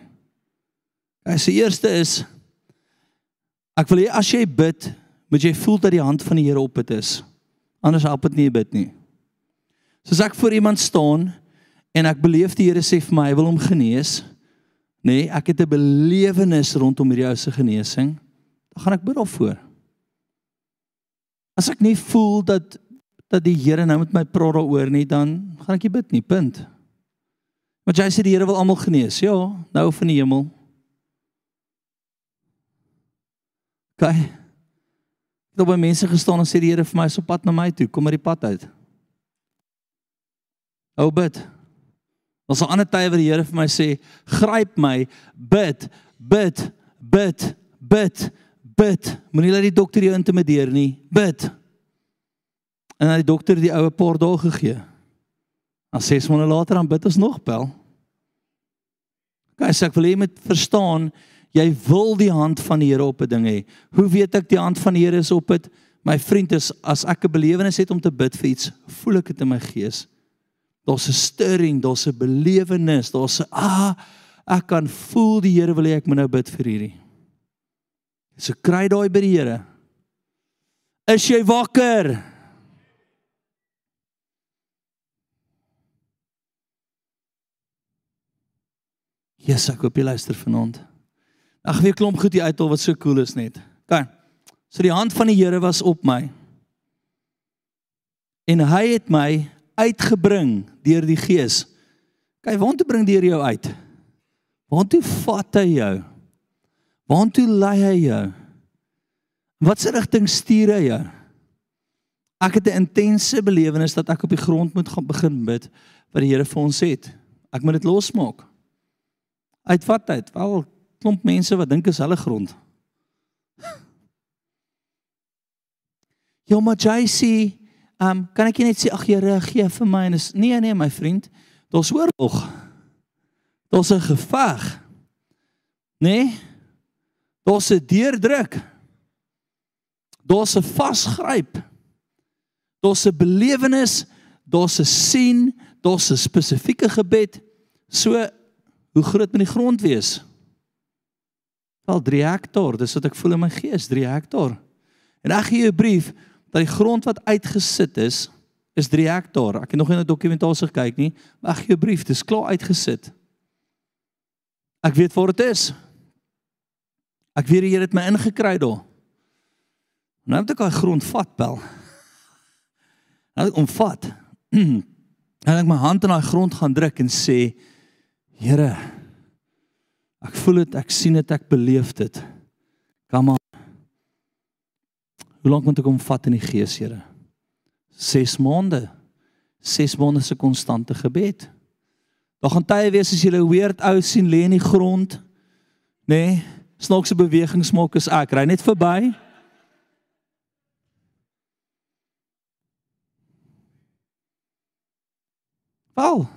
Hy sê eerste is ek wil hê as jy bid, moet jy voel dat die hand van die Here op dit is. Anders help dit nie bid nie. Soos ek voor iemand staan en ek beleef die Here sê vir my hy wil hom genees, nê, nee, ek het 'n belewenis rondom hierdie ou se genesing, dan gaan ek bid daarvoor. As ek nie voel dat dat die Here nou met my praat daaroor nie, dan gaan ek nie bid nie, punt. Want jy sê die Here wil almal genees. Ja, nou van die hemel. Kyk. Ek het by mense gestaan en sê die Here vir my is op pad na my toe, kom maar die pad uit. Ou bid. Ons sal ander tye waar die Here vir my sê, gryp my, bid, bid, bid, bid. Bid. Moenie laat die dokter jou intimideer nie. Bid. En dan die dokter die oue paar dae gegee. Dan 6 maande later dan bid ons nog bel. Kyk, ek wil hê jy moet verstaan, jy wil die hand van die Here op 'n ding hê. Hoe weet ek die hand van die Here is op dit? My vriend is as ek 'n belewenis het om te bid vir iets, voel ek dit in my gees. Daar's 'n stirring, daar's 'n belewenis, daar's 'n ah, ek kan voel die Here wil hê ek moet nou bid vir hierdie. So kry daai by die Here. Is jy wakker? Jesus, ek hoop jy luister vanaand. Ag weer klomp goed hier uithaal wat so cool is net. Kyk. So die hand van die Here was op my. En hy het my uitgebring deur die Gees. Kyk, waartoe bring die Here jou uit? Waartoe vat hy jou? Waartoe lei hy jou? Watse rigting stuur hy jou? Ek het 'n intense belewenis dat ek op die grond moet gaan begin bid wat die Here vir ons het. Ek moet dit losmaak. Uitvat uit. Wel klomp mense wat dink is hulle grond. Ja, maar JC, um, kan ek net sê ag Here, gee vir my en is nee nee my vriend, daar's oorlog. Daar's 'n geveg. Nee? Daar's 'n deurdruk. Daar's 'n vasgryp. Daar's 'n belewenis, daar's 'n sien, daar's 'n spesifieke gebed. So hoe groot moet die grond wees? Wel 3 hektaar, dis wat ek voel in my gees, 3 hektaar. En ek gee jou 'n brief dat die grond wat uitgesit is, is 3 hektaar. Ek het nog nie na dokumentasie gekyk nie, maar ek gee jou 'n brief, dis klaar uitgesit. Ek weet waar dit is. Ek weet die Here het my ingekry daar. Nou het ek daai grond vat, bel. Nou omvat. En ek my hand in daai grond gaan druk en sê, Here, ek voel dit, ek sien dit, ek beleef dit. Kom aan. Hoe lank moet ek hom vat in die gees, Here? 6 maande. 6 maande se konstante gebed. Daar gaan tye wees as jy 'n weird ou sien lê in die grond, nê? Nee, snaakse bewegings maak as ek ry net verby. Wel.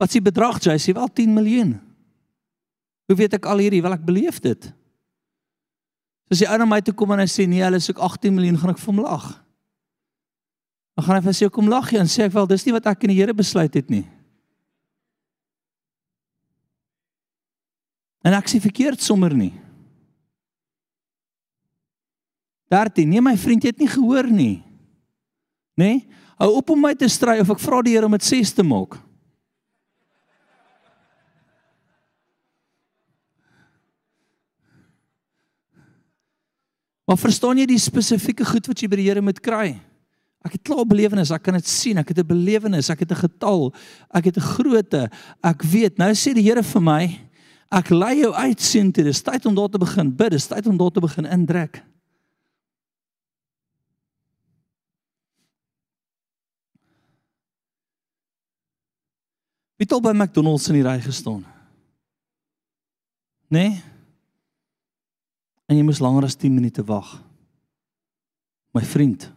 Wat s'ie bedrag jy? Sê wel 10 miljoen. Hoe weet ek al hierdie? Wel ek beleef dit. As die ou na my toe kom en hy sê nee, hulle soek 18 miljoen, gaan ek vir hom lag. Dan gaan hy vir sy kom lag en sê ek wel dis nie wat ek en die Here besluit het nie. En ek sê verkeerd sommer nie. 13. Nee my vriend, jy het nie gehoor nie. Nê? Nee? Hou op om my te stry of ek vra die Here om dit 6 te maak. Maar verstaan jy die spesifieke goed wat jy by die Here moet kry? Ek het klaar belewenis, ek kan dit sien, ek het 'n belewenis, ek het 'n getal, ek het 'n grootte. Ek weet, nou sê die Here vir my, ek lei jou uit sien toe. Dis tyd om daar te begin bid, dis tyd om daar te begin indrek. Wie het al by McDonald's in die ry gestaan? Nee? En jy moes langer as 10 minute wag. My vriend.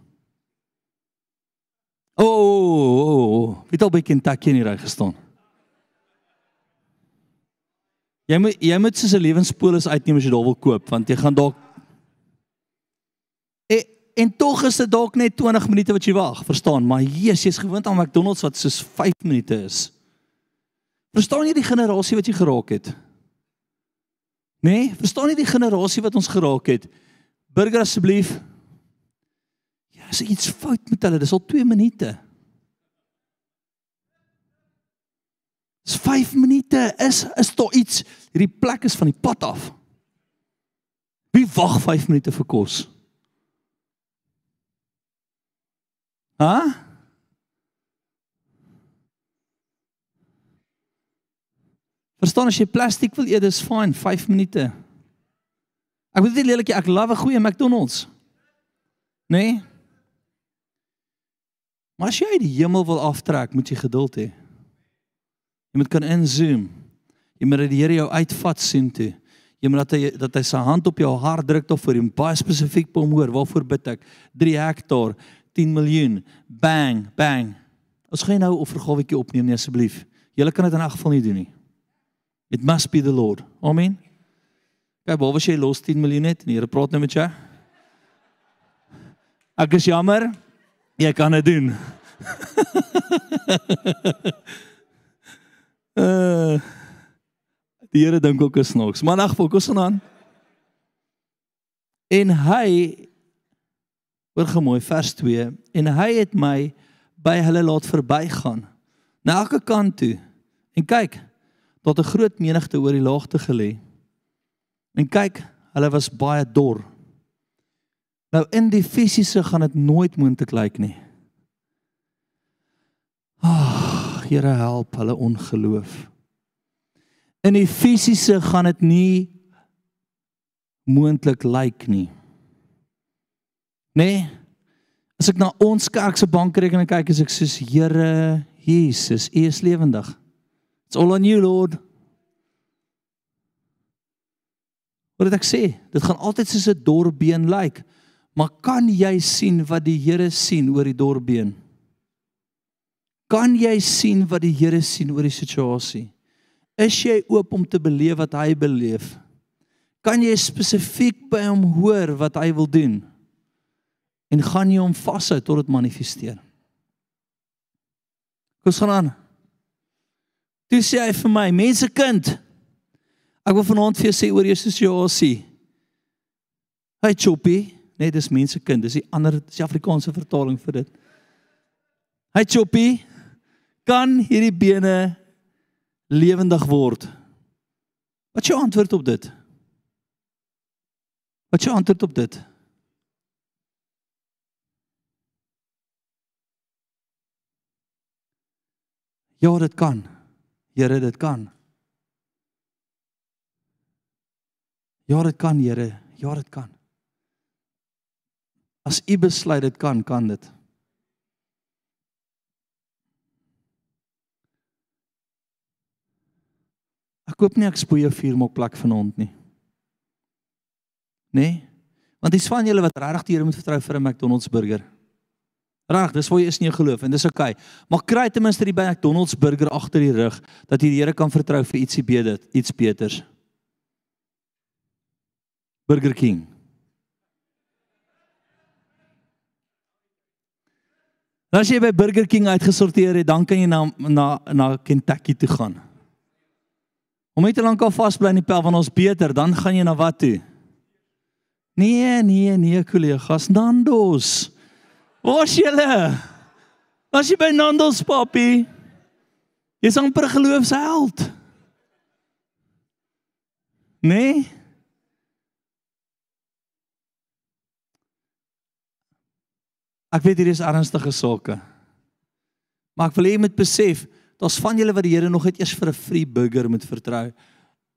O, oh, oh, oh, oh. wie het al by Kentucky in die ry gestaan? Jy moet jy moet soos 'n lewenspolis uitneem as jy daar wil koop want jy gaan dalk en, en tog is dit dalk net 20 minute wat jy wag, verstaan? Maar Jesus, jy's gewoond aan McDonald's wat soos 5 minute is. Verstaan jy die generasie wat jy geraak het? Nee, verstaan jy die generasie wat ons geraak het? Burger asseblief. Ja, is iets fout met hulle. Dis al 2 minute. Dis 5 minute. Is is daar iets? Hierdie plek is van die pad af. Wie wag 5 minute vir kos? Hæ? Huh? Verstaan as jy plastiek wil eet, dis fyn, 5 minute. Ek wil dit lelik, ek love 'n goeie McDonald's. Nee. Maar as jy die hemel wil aftrek, moet jy geduld hê. Jy moet kan inzoom. Jy moet dat die Here jou uitvat sien toe. Jy moet dat hy dat hy sy hand op jou hart druk tot vir hom baie spesifiek om hoor waarvoor bid ek 3 hektaar 10 miljoen bang bang Ons gaan nou 'n offergawetjie opneem nee asseblief. Julle kan dit in elk geval nie doen nie. It must be the Lord. Amen. Kyk, waar was jy los 10 miljoen net? Die Here praat nou met jou. Ek is jammer. Jy kan dit doen. uh Die Here dink ook is snaaks. Maar nag fokus aan. En hy hoor gemooi vers 2 en hy het my by hulle laat verbygaan na elke kant toe. En kyk, tot 'n groot menigte oor die laagte gelê. En kyk, hulle was baie dor. Nou in die fisiese gaan dit nooit moontlik lyk nie. Ag, Here help hulle ongeloof. In die fisiese gaan dit nie moontlik lyk nie. Nee. As ek na ons kerk se bankrekening kyk, is ek soos Here Jesus, U is lewendig. It's all on you, Lord. Wat ek sê, dit gaan altyd soos 'n dorbeen lyk. Maar kan jy sien wat die Here sien oor die dorbeen? Kan jy sien wat die Here sien oor die situasie? Is jy oop om te beleef wat hy beleef? Kan jy spesifiek by hom hoor wat hy wil doen? En gaan jy hom vashou tot dit manifesteer? Kom ons gaan aan. Toe sê hy vir my, mense kind, ek wil vanaand vir jou sê oor jou situasie. Hy choppy, nee, dis mense kind, dis die ander die Afrikaanse vertaling vir dit. Hy choppy, kan hierdie bene lewendig word? Wat is jou antwoord op dit? Wat is jou antwoord op dit? Ja, dit kan. Here, dit kan. Ja, dit kan, Here. Ja, dit kan. As U besluit dit kan, kan dit. Ek koop nie ek spoei 'n vuurmok plek vanaand nie. Nee? Want dis van julle wat regtig die Here moet vertrou vir 'n McDonald's burger. Reg, dis waar jy is nie geloof en dis oukei. Okay. Maar kry ten minste die McDonald's burger agter die rug dat jy die Here kan vertrou vir ietsie beter, iets beters. Burger King. Nou as jy by Burger King uitgesorteer het, dan kan jy na na na Kentucky toe gaan. Om net te lank al vasbly in die pel van ons beter, dan gaan jy na wat toe? Nee, nee, nee, kollegas, Nandos. Waar's julle? Was jy by Nandos, papi? Jy's amper geloofsheld. Nee? Ek weet hier is ernstige sake. Maar ek wil hê jy moet besef, daar's van julle wat die Here nog net eers vir 'n free burger moet vertrou.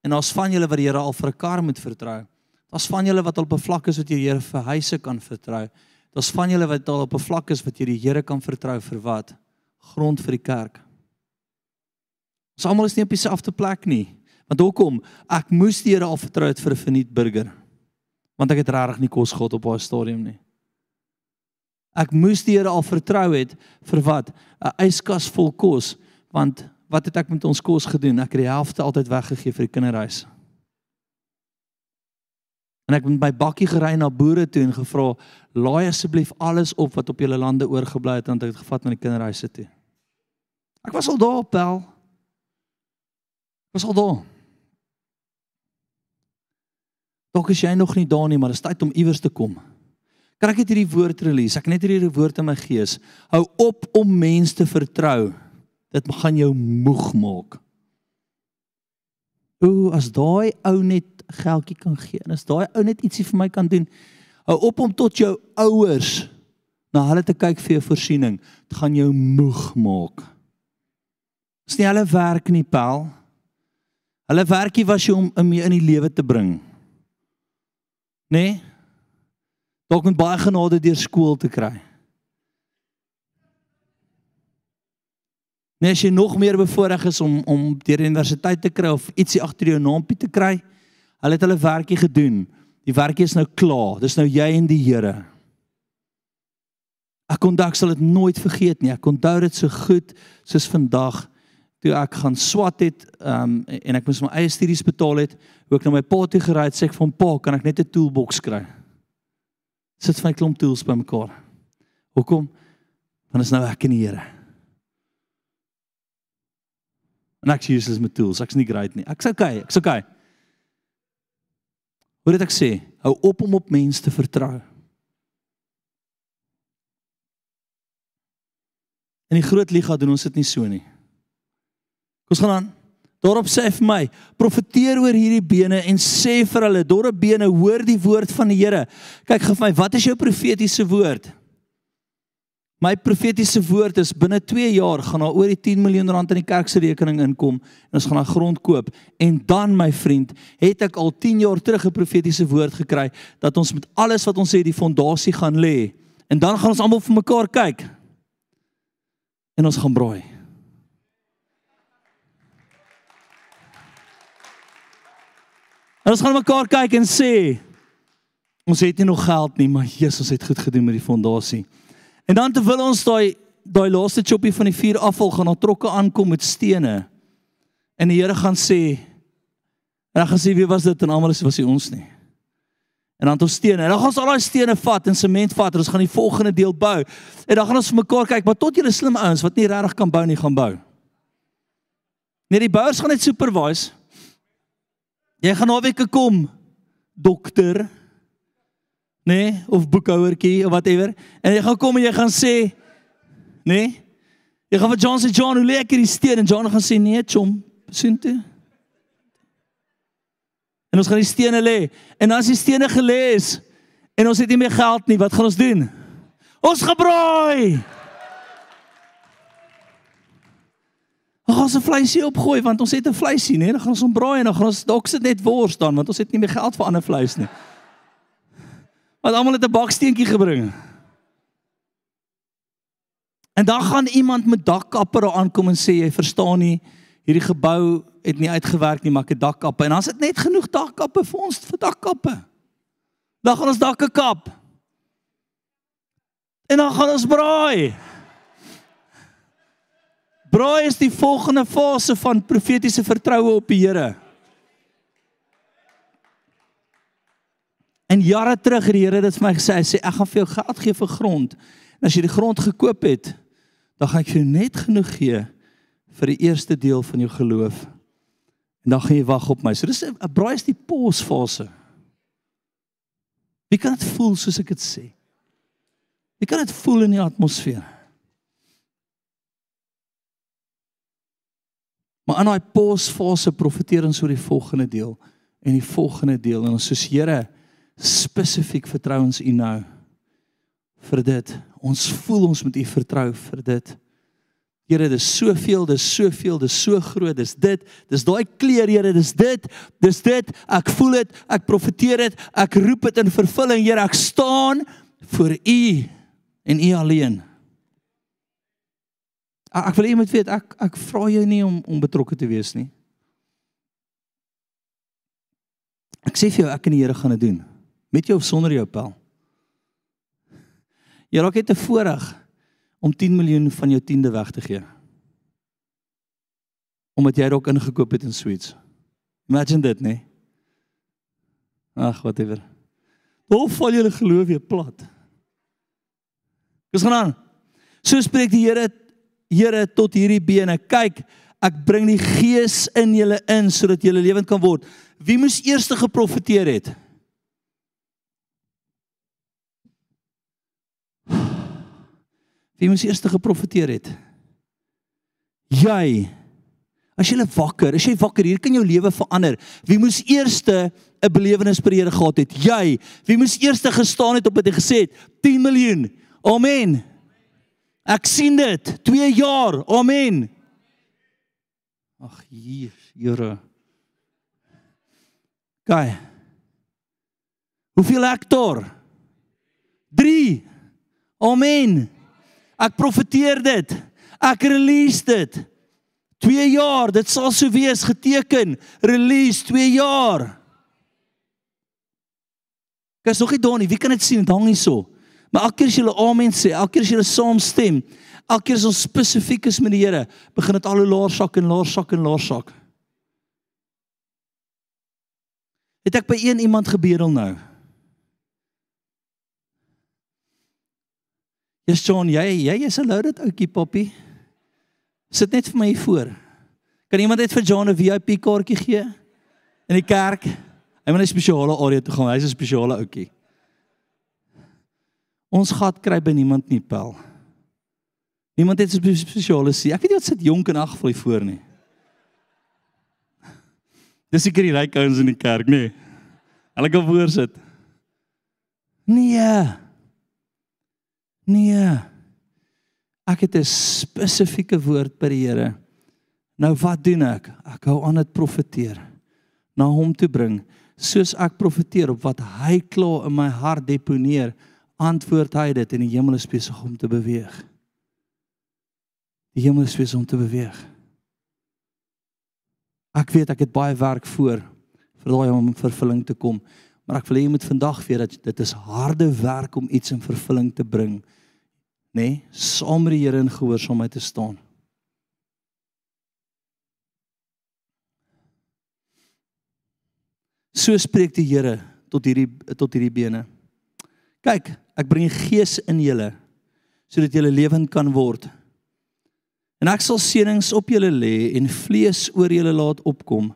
En daar's van julle wat die Here al vir 'n kar moet vertrou. Daar's van julle wat al op 'n vlak is wat jy die Here vir huise kan vertrou. Daar's van julle wat al op 'n vlak is wat jy die Here kan vertrou vir wat? Grond vir die kerk. Ons almal is nie op dieselfde plek nie. Want hoekom? Ek moes die Here al vertrou het vir 'n verniet burger. Want ek het regtig nie kos gehad op haar stadium nie. Ek moes die Here al vertrou het vir wat? 'n Yskas vol kos, want wat het ek met ons kos gedoen? Ek het die helfte altyd weggegee vir die kinderhuis. En ek het met my bakkie gery na boere toe en gevra, "Laai asseblief alles op wat op julle lande oorgebly het, want ek het gevat na die kinderhuise toe." Ek was al daar op Bel. Ek was al daar. Dalk is jy nog nie daar nie, maar dit is tyd om iewers te kom. Kan ek net hierdie woord release? Ek net hierdie woord in my gees. Hou op om mense te vertrou. Dit gaan jou moeg maak. Ooh, as daai ou net geldjie kan gee en as daai ou net ietsie vir my kan doen. Hou op om tot jou ouers na hulle te kyk vir jou voorsiening. Dit gaan jou moeg maak. Dis nie hulle werk nie, Paul. Hulle werkie was jy om om mee in die lewe te bring. Nê? Nee? Dalk met baie genade deur skool te kry. Nee, as jy nog meer bevoorreg is om om deur universiteit te kry of ietsie agter jou naampie te kry, hulle het hulle werkie gedoen. Die werkie is nou klaar. Dis nou jy en die Here. Ek onthou sal dit nooit vergeet nie. Ek onthou dit so goed soos vandag toe ek gaan swat het um, en ek moes my eie studies betaal het, hoe ek na my pa toe gery het, sê ek van pa, kan ek net 'n toolbox kry? Sit my klomp tools bymekaar. Hoekom? Want is nou ek en die Here. En ek sê Jesus met tools. Ek's nie great nie. Ek's okay, ek's okay. Hoe dit ek sê, hou op om op mense te vertrou. In die groot liga doen ons dit nie so nie. Kom ons gaan aan. Daarop sê hy vir my, profeteer oor hierdie bene en sê vir hulle, dorre bene, hoor die woord van die Here. Kyk gou vir my, wat is jou profetiese woord? My profetiese woord is binne 2 jaar gaan daar oor die 10 miljoen rand in die kerk se rekening inkom en ons gaan daai grond koop en dan my vriend het ek al 10 jaar terug 'n profetiese woord gekry dat ons met alles wat ons het die fondasie gaan lê en dan gaan ons almal vir mekaar kyk en ons gaan braai. En ons gaan mekaar kyk en sê ons het nie nog geld nie, maar Jesus het goed gedoen met die fondasie. En dan terwyl ons daai daai laaste choppie van die vuur afval gaan, dan trokke aankom met stene. En die Here gaan sê en dan gaan sê wie was dit en almal sê was nie ons nie. En dan het ons stene. En dan gaan ons al daai stene vat en sement vat en ons gaan die volgende deel bou. En dan gaan ons vir mekaar kyk, maar tot julle slim ouens wat nie regtig kan bou nie, gaan bou. Nee, die bouers gaan net supervise. Jy gaan naweke kom, dokter. Nee, of boekhouertjie of whatever. En jy gaan kom en jy gaan sê, nee. Jy gaan vir John sê John, hoe lekker die steen en John gaan sê nee, chom, sien toe. En ons gaan die stene lê. En as die stene gelê is en ons het nie meer geld nie, wat gaan ons doen? Ons gebraai. Ons gaan se vleisie opgooi want ons het 'n vleisie, nee, dan gaan ons hom braai en dan gaan ons dalk sit net wors dan want ons het nie meer geld vir ander vleis nie. Want almal het 'n baksteentjie gebring. En dan gaan iemand met dakkappe daar aankom en sê jy verstaan nie, hierdie gebou het nie uitgewerk nie, maar ek het dakkappe en dan sit net genoeg dakkappe vir ons vir dakkappe. Dan gaan ons dakke kap. En dan gaan ons braai. Braai is die volgende fase van profetiese vertroue op die Here. En jare terug het die Here dit vir my gesê, hy sê ek gaan vir jou geld gee vir grond. En as jy die grond gekoop het, dan gaan ek jou net genoeg gee vir die eerste deel van jou geloof. En dan gaan jy wag op my. So dis 'n braai is die pausfase. Wie kan dit voel soos ek dit sê? Wie kan dit voel in die atmosfeer? Maar in daai pausfase profeteer ons oor die volgende deel en die volgende deel en ons soos Here spesifiek vertrou ons U nou vir dit. Ons voel ons moet U vertrou vir dit. Here, dis soveel, dis soveel, dis so groot, dis dit, dis daai kleur, Here, dis dit, dis dit. Ek voel dit, ek profeteer dit, ek roep dit in vervulling, Here, ek staan voor U en U alleen. Ek wil hê jy moet weet, ek ek vra jou nie om om betrokke te wees nie. Ek sê vir jou ek en die Here gaan dit doen. Met jou of sonder jou pel. Jy raak net te voorreg om 10 miljoen van jou tiende weg te gee. Omdat jy dalk ingekoop het in Sweets. Imagine dit, nee. Ag, whatever. Hoe val julle geloof weer plat? Dis gaan aan. So spreek die Here Here tot hierdie bene. Kyk, ek bring die gees in julle in sodat julle lewend kan word. Wie moes eers geprofeteer het? Wie moes eers geprofeteer het? Jy. As jy wakker, as jy wakker, hier kan jou lewe verander. Wie moes eers 'n belewenis per Here gehad het? Jy. Wie moes eers gestaan het op dit en gesê het 10 miljoen. Amen. Ek sien dit. 2 jaar. Amen. Ag hier, Here. Kyk. Hoeveel hektaar? 3. Amen. Ek profeteer dit. Ek release dit. 2 jaar, dit sal so wees geteken. Release 2 jaar. Kyk, nog nie daar nie. Wie kan dit sien? Dit hang hierso. Maar elke keer as jy amen sê, elke keer as jy saamstem, elke keer as ons spesifiek is met die Here, begin dit al hoe laer sak en laer sak en laer sak. Het ek by een iemand gebedel nou? Yes John, jy jy is 'n loaded ouetjie poppie. Sit net vir my hier voor. Kan iemand net vir John 'n VIP kaartjie gee in die kerk? Hy moet 'n spesiale area toe gaan. Hy's 'n spesiale ouetjie. Ons gat kry by niemand nie pel. Niemand het 'n spesiale sie. Ek weet nie wat sit jonk en ag vloei voor nie. Dis seker die ryk ouens in die kerk, nê? Nee. Hulle kan voor sit. Nee. Nee. Ek het 'n spesifieke woord by die Here. Nou wat doen ek? Ek hou aan dit profeteer. Na hom toe bring, soos ek profeteer op wat hy klaar in my hart deponeer, antwoord hy dit en die hemel is besig om te beweeg. Die hemel is besig om te beweeg. Ek weet ek het baie werk voor vir daai om in vervulling te kom, maar ek wil hê jy moet vandag weet dat dit is harde werk om iets in vervulling te bring nê, nee, saam met die Here in gehoorsaamheid te staan. So spreek die Here tot hierdie tot hierdie bene. Kyk, ek bring die gees in julle sodat julle lewend kan word. En ek sal seënings op julle lê en vlees oor julle laat opkom.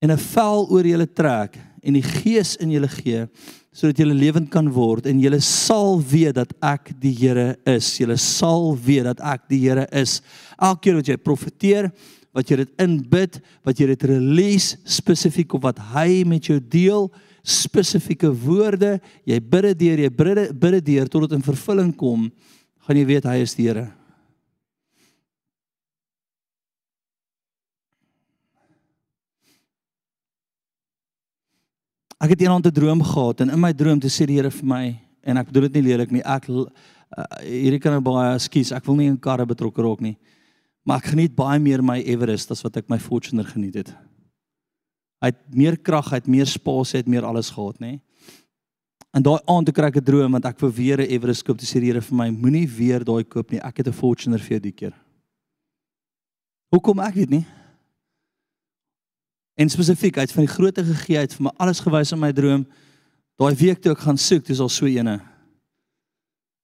En 'n vel oor julle trek en die gees in julle gee sodat jy lewend kan word en jy sal weet dat ek die Here is. Jy sal weet dat ek die Here is. Elke keer wat jy profeteer, wat jy dit inbid, wat jy dit release spesifiek op wat hy met jou deel, spesifieke woorde, jy bid dit deur, jy bid dit deur tot dit in vervulling kom, gaan jy weet hy is die Here. Ek het eendag 'n droom gehad en in my droom te sê die Here vir my en ek bedoel dit nie lelik nie. Ek uh, hierdie kan baie skuis. Ek wil nie in karre betrokke raak nie. Maar ek geniet baie meer my Everest as wat ek my Fortuner geniet het. Hy het meer krag, hy het meer spasie, hy het meer alles gehad, nê? En daai aand toe kry ek 'n droom want ek wou weer 'n Everest koop. Toe sê die Here vir my, moenie weer daai koop nie. Ek het 'n Fortuner vir jou die keer. Hoekom ek weet nie? En spesifiek uit van die grootte gegee uit vir my alles gewys in my droom. Daai week toe ek gaan soek, dis al so ene.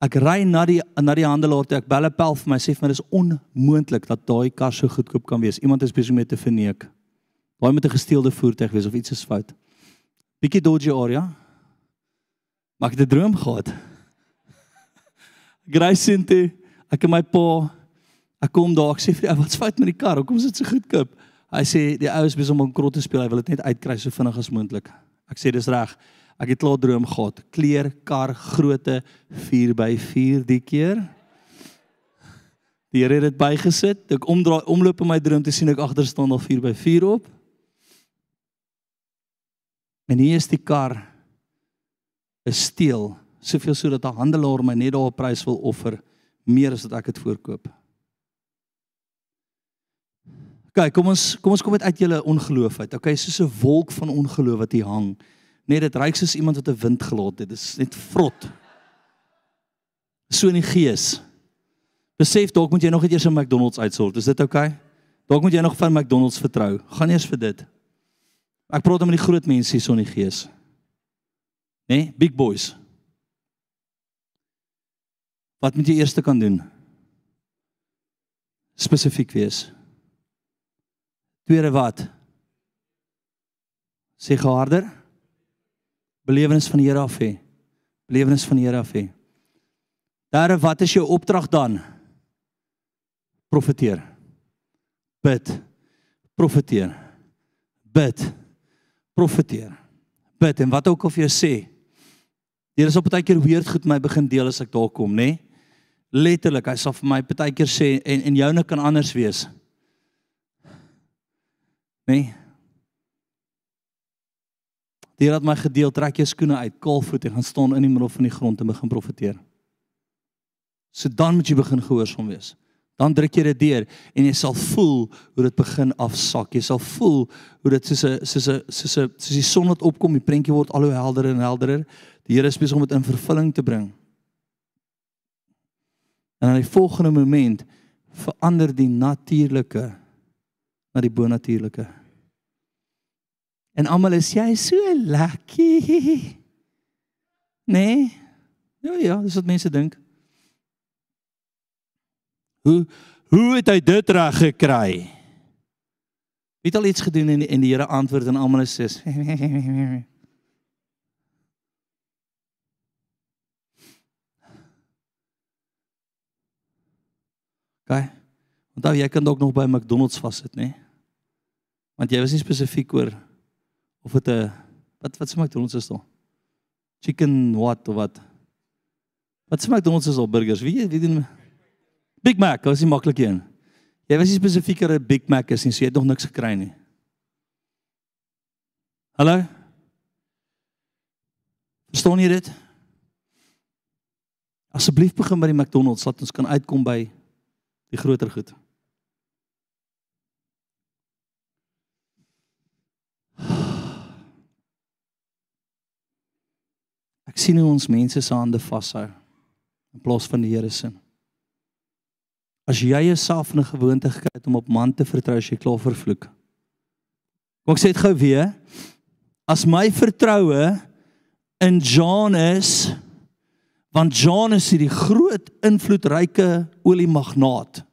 Ek ry na die na die handelaar toe ek bel 'n pel vir my sê vir my dis onmoontlik dat daai kar so goedkoop kan wees. Iemand is besig met te verneek. Daai met 'n gesteelde voertuig wees of iets is fout. Bietjie dodgy area. Maar ek het 'n droom gehad. Grace sien toe, ek en my pa, ek kom daar, ek sê vir die ou, wat's fout met die kar? Hoekom is dit so goedkoop? Hy sê die ou is besig om 'n krot te speel, hy wil dit net uitkry so vinnig as moontlik. Ek sê dis reg. Ek het klaar droom gehad. Kleer, kar, grootte 4x4 die keer. Die Here het dit bygesit. Ek omdraai, omloop in my droom te sien ek agter staan al 4x4 op. En hier is die kar is steel, soveel sodat 'n handelaar my net daar op prys wil offer meer as wat ek dit voorkoop. OK, kom ons kom ons kom uit julle ongeloof uit. OK, soos 'n wolk van ongeloof wat hier hang. Net dit ryk soos iemand wat 'n wind gelaat het. Dit is net vrot. So in die gees. Besef dalk moet jy nog net eers 'n McDonald's uitsort. Is dit OK? Dalk moet jy nog van McDonald's vertrou. Gaan eers vir dit. Ek praat met die groot mense hier so in die gees. Né? Nee? Big boys. Wat moet jy eers kan doen? Spesifiek wees. Tweede wat? Sê harder. Belewenis van die Here af hê. Belewenis van die Here af hê. Derde, wat is jou opdrag dan? Profeteer. Bid. Profeteer. Bid. Profeteer. Bid en wat ook al vir jou sê. Hier is op baie keer weird goed my begin deel as ek daar kom, nê? Nee? Letterlik, hy sal vir my baie keer sê en en joune kan anders wees. Nee. Die Here het my gedeel, trek jou skoene uit, kaalvoet en gaan staan in die middel van die grond en begin profeteer. So dan moet jy begin gehoorsaam wees. Dan druk jy dit deur en jy sal voel hoe dit begin afsak. Jy sal voel hoe dit soos 'n soos 'n soos 'n soos die son wat opkom, die prentjie word al hoe helderder en helderder. Die Here is besig om dit in vervulling te bring. En aan die volgende oomblik verander die natuurlike na die bonatuurlike. En almal is jy so lucky. Nee. Ja ja, dis wat mense dink. Hoe hoe het hy dit reg gekry? Het al iets gedoen en en die Here antwoord en almal is soos OK. Onthou jy kan dalk nog by McDonald's vassit, nê? Want jy was nie spesifiek oor of dit 'n wat wat se McDonald's is daar? Chicken what of wat? Wat se McDonald's is al burgers? Wie wie doen Big Mac, was nie maklik een. Jy was nie spesifiek oor 'n Big Mac is nie, so jy het nog niks gekry nie. Hallo? Verstaan jy dit? Asseblief begin by die McDonald's laat ons kan uitkom by die groter goed. Ek sien hoe ons mense se hande vashou in plaas van die Here se. As jy jouself in 'n gewoonte gekry het om op man te vertrou as jy klaar vervloek. Kom ek sê dit gou weer. As my vertroue in John is want John is hierdie groot invloedryke oliemagnaat.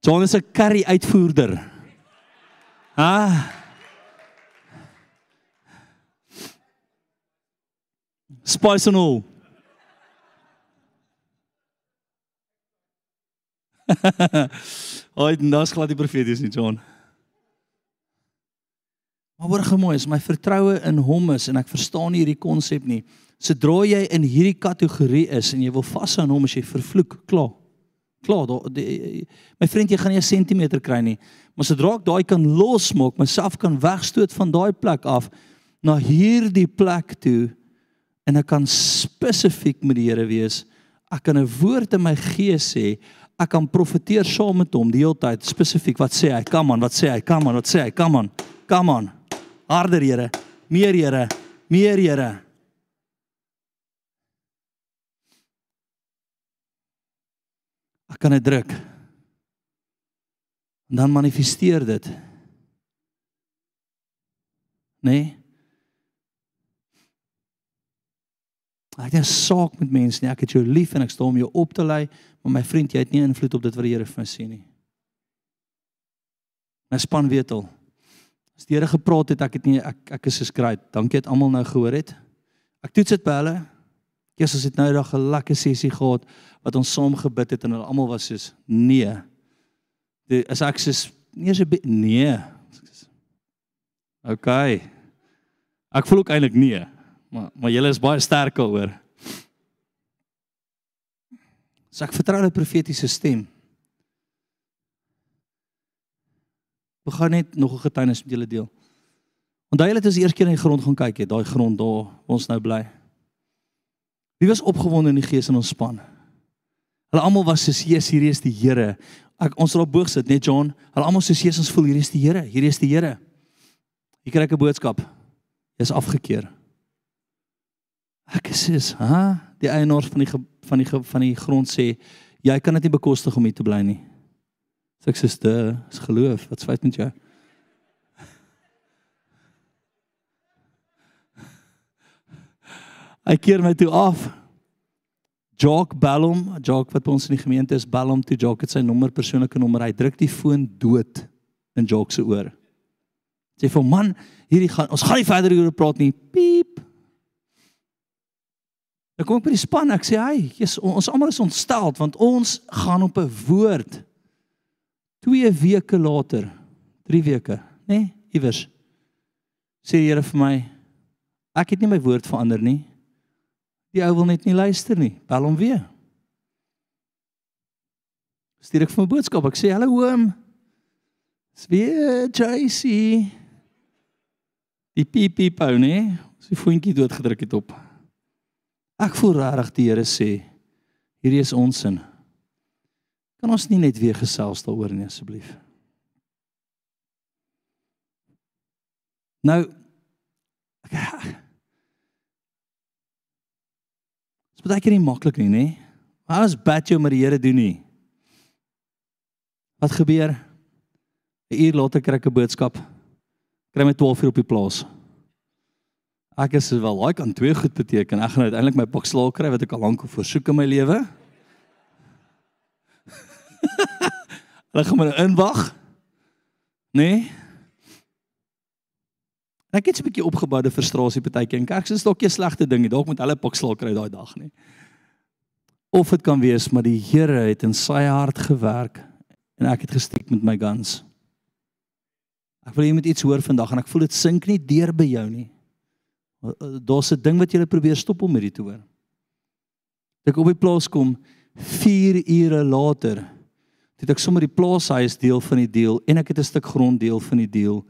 John is 'n curry uitvoerder. Ha? Spice and all. Oi, dis glad die profeties nie, John. Maar hoor gemooi, is my vertroue in hom is en ek verstaan hierdie konsep nie. Sodra jy in hierdie kategorie is en jy wil vashou aan hom as jy vervloek, klaar. Klaar, my vriend, jy gaan nie 'n sentimeter kry nie. Maar sodra ek daai kan losmaak, myself kan wegstoot van daai plek af na hierdie plek toe en ek kan spesifiek met die Here wees. Ek kan 'n woord in my gees sê. Ek kan profeteer saam met hom die hele tyd spesifiek. Wat sê hy? Kom aan, wat sê hy? Kom aan, wat sê hy? Kom aan. Kom aan. Harder, Here. Meer, Here. Meer, Here. Ek kan dit druk. En dan manifesteer dit. Nee. Ek het 'n saak met mense nie. Ek het jou lief en ek staan om jou op te lei, maar my vriend, jy het nie invloed op dit wat die Here my sê nie. My span weet al. As die Here gepraat het, ek het nie ek ek is great. Dankie dat almal nou gehoor het. Ek toets dit by hulle. Jesus het nou eendag 'n lekker sessie gehad wat ons saam gebid het en hulle almal was soos nee. Die as ek soos nee so nee. OK. Ek voel ook eintlik nee. Maar maar julle is baie sterk daaroor. So ek vertrou die profetiese stem. Ek gaan net nog 'n getuienis met julle deel. Onthou julle het ons eers keer in die grond gaan kyk het, daai grond daar waar ons nou bly. Wie was opgewonde in die gees in ons span? Hulle almal was soos Jesus, hierdie is die Here. Ek ons sal op boog sit, net John. Hulle almal soos Jesus, voel hierdie is die Here, hierdie is die Here. Hier kry ek 'n boodskap. Jy's afgekeur. Ek sê, "Ha, die eienaars van die van die van die grond sê, jy kan dit nie bekostig om hier te bly nie." So ek sê, "Dis is geloof. Wat's fout met jou?" Hy keer my toe af. Jock Ballum, Jock wat by ons in die gemeente is, Ballum toe Jock het sy nommer persoonlike nommer. Hy druk die foon dood in Jock se oor. Sê vir man, hierdie gaan ons gaan nie verder hieroor praat nie. Piep. Dan kom ek by die span, ek sê, "Hey, Jesus, ons almal is ontstel want ons gaan op 'n woord." 2 weke later, 3 weke, nê, nee, iewers. Sê die Here vir my, "Ek het nie my woord verander nie." Die ou wil net nie luister nie. Bel hom weer. Stuur ek vir 'n boodskap. Ek sê, "Hallo oom." Dis weer JC. Die piep piep ou, nê? Sy voetjie doodgedruk het op. Ek voel regtig die Here sê, hierdie is ons sin. Kan ons nie net weer gesels daaroor nie asseblief? Nou ek Dit is baie keer nie maklik nie, nê? Maar as bad jy met die Here doen nie. Wat gebeur? 'n Uur later kry ek 'n boodskap. Kry my 12 uur op die plaas. Ek is wel, daai kan twee goed beteken. Ek gaan uiteindelik my pak slaag kry wat ek al lank voorsoek in my lewe. Hulle gaan my nou inwag. Nee. En ek het so 'n bietjie opgeboude frustrasie partykeer en kerk is dalk 'n slegte ding, dalk moet hulle pak slaag kry daai dag nie. Of dit kan wees maar die Here het in sy hart gewerk en ek het gestiek met my guns. Ek wil jy moet iets hoor vandag en ek voel dit sink nie deur by jou nie. Daar's 'n ding wat jy probeer stop om hierdie te hoor. Ek op die plaas kom 4 ure later. Het ek sommer die plaashuis deel van die deal en ek het 'n stuk grond deel van die deal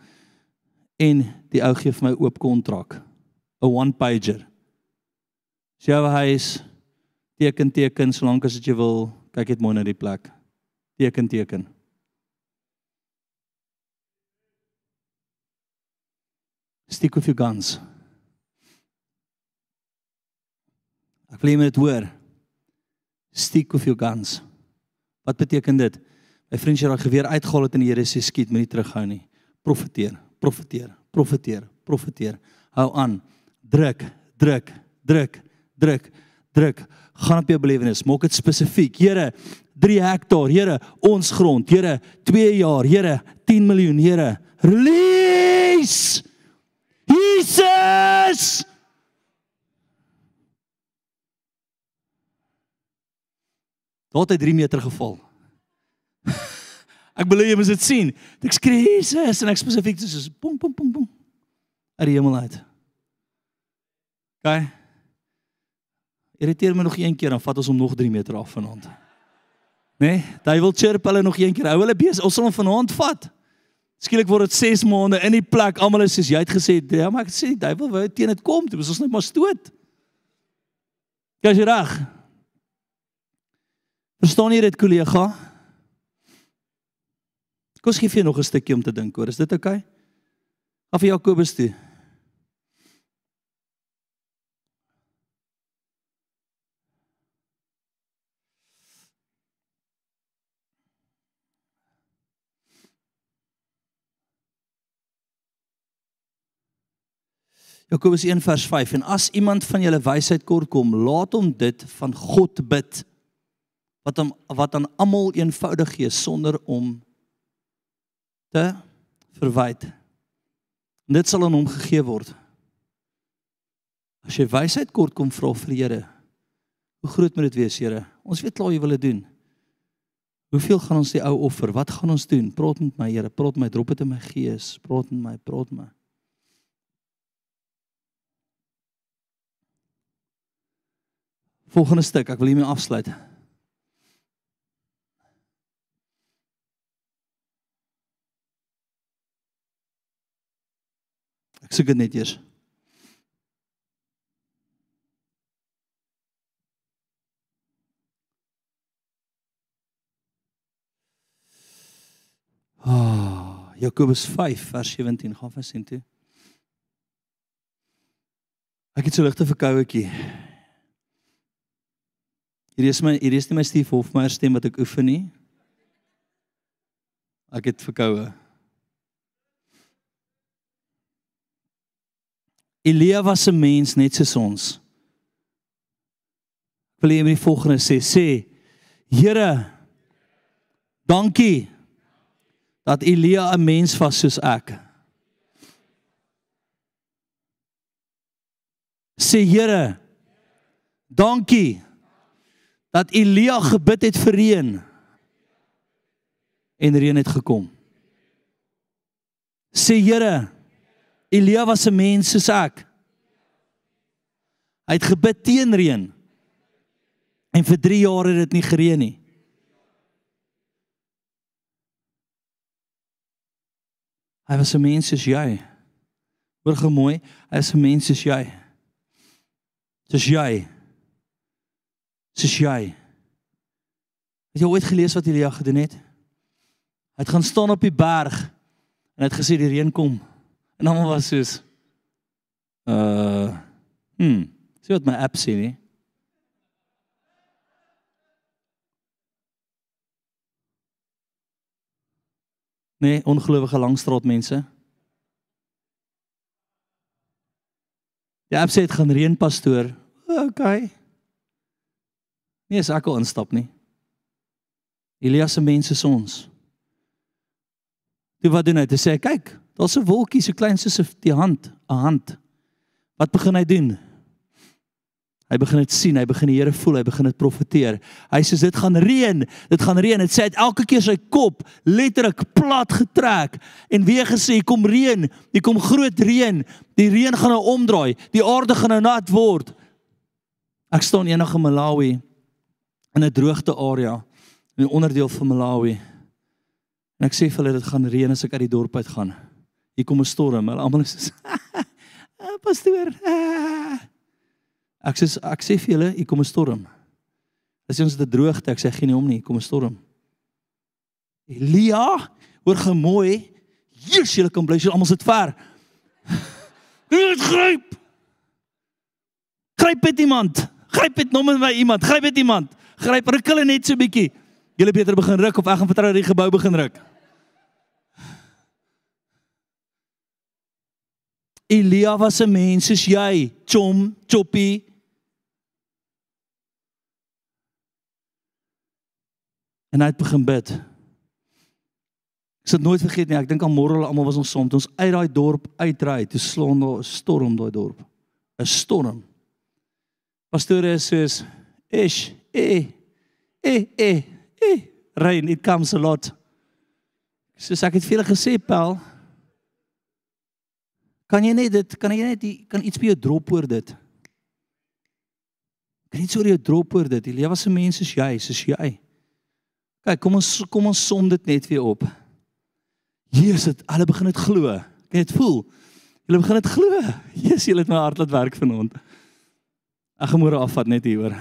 en die ou gee vir my oop kontrak. 'n one pager. Sy huis teken teken solank as jy wil, kyk net mooi na die plek. Teken teken. Stick with your guns. Ek moet dit hoor. Stick with your guns. Wat beteken dit? My vriend het daai geweer uitgehaal het en die Here sê skiet, moenie terughou nie. Profeteer, profeteer, profeteer, profeteer. Hou aan. Druk, druk, druk, druk, druk. Gaan op jou belewenis, maak dit spesifiek. Here, 3 hektaar, Here, ons grond, Here, 2 jaar, Here, 10 miljoen, Here. Release! Jesus! Daar het hy 3 meter geval. ek belowe jy moet dit sien. Skree Jesus en ek spesifiek soos pom pom pom pom. uit die hemel uit. OK. Irriteer my nog een keer dan vat ons hom nog 3 meter af vanaand. Nee, hy wil chirp hulle nog een keer. Hou hulle besig. Ons sal hom vanaand vat. Skielik word dit 6 maande in die plek. Almal is soos jy het gesê, ja, maar ek sê die duiwel wou teen dit kom. Dit was ons net maar stoot. Kyk jy reg. Verstaan jy dit kollega? Kom gee vir nog 'n stukkie om te dink oor. Is dit oukei? Okay? Af Jakobus toe. Jakobus 1 vers 5 en as iemand van julle wysheid kort kom, laat hom dit van God bid wat hom wat aan almal eenvoudig gee sonder om te verwyd. En dit sal aan hom gegee word. As jy wysheid kort kom vra vir die Here. Hoe groot moet dit wees, Here? Ons weet klaar jy wil dit doen. Hoeveel gaan ons die ou offer? Wat gaan ons doen? Praat met my, Here. Praat met my, drop dit in my gees. Praat met my, praat met my. Volgende stuk, ek wil hiermee afsluit. Soek dit net eers. Ah, oh, Jakobus 5 vers 17 gaan vir sien toe. Ek het so ligte verkouetjie. Hierdie is my hierdie is nie my Steve Hofmeyer stem wat ek oefen nie. Ek het verkoue. Elia was 'n mens net soos ons. Wil jy my die volgende sê? Sê Here, dankie dat Elia 'n mens was soos ek. Sê Here, dankie dat Elia gebid het vir reën en reën het gekom. Sê Here, Elia was 'n mens soos ek. Hy het gebid teen reën. En vir 3 jaar het dit nie gereën nie. Hy was 'n mens soos jy. Hoor gemooi, hy is 'n mens soos jy. Soos jy. Soos jy. Het jy ooit gelees wat Elia gedoen het? Hy het gaan staan op die berg en hy het gesê die reën kom. En almal was soos uh hm, sien wat my app sê nie. Nee, ongelowige langstraat mense. Die app sê dit gaan reën pastoor. Okay. Nee, as ek al instap nie. Elias se mense is ons. Toe wat doen hy? Hy sê kyk, daar's 'n wolkie so klein soos 'n die hand, 'n hand. Wat begin hy doen? Hy begin dit sien, hy begin die Here voel, hy begin dit profeteer. Hy sê dit gaan reën, dit gaan reën. Dit sê hy het elke keer sy kop letterlik plat getrek en weer gesê kom reën, hier kom groot reën. Die reën gaan nou omdraai, die aarde gaan nou nat word. Ek staan eendag in Malawi in 'n droogte area in 'n onderdeel van Malawi. En ek sê vir hulle dit gaan reën as ek uit die dorp uit gaan. Hier kom 'n storm. Hulle almal is "Ah, pastoor. Ah. Ek sê ek sê vir julle, hier kom 'n storm. As ons dit droogte, ek sê geen hom nie, kom 'n storm. Elia, hoor gemooi. Jesus, julle kan bly, julle almal sit ver. Dit gryp. Gryp dit iemand. Gryp dit nom met my iemand. Gryp dit iemand. Gryp ruk hulle net so bietjie. Julle beter begin ruk of ek gaan vertrou dat die gebou begin ruk. Elia was 'n mens soos jy, chom, choppy. En hy het begin bid. Ek sal nooit vergeet nie, ek dink aan môre hulle almal was ons som, toe ons uit daai dorp uitry, daar 'n storm daai dorp. 'n Storm. Pastore is soos, "Ish, eh, eh, eh, eh, rain, it comes a lot." Soos ek het vir julle gesê, Pel, Kan jy net dit kan jy net die, kan iets by jou drop oor dit? Kan iets oor jou drop oor dit? Elia was 'n mens soos jy, soos jy. Kyk, kom ons kom ons som dit net weer op. Jesus, het, hulle begin dit glo. Kan jy dit voel? Hulle begin dit glo. Jesus, jy het my hart laat werk vanaand. Gaan môre afvat net hieroor.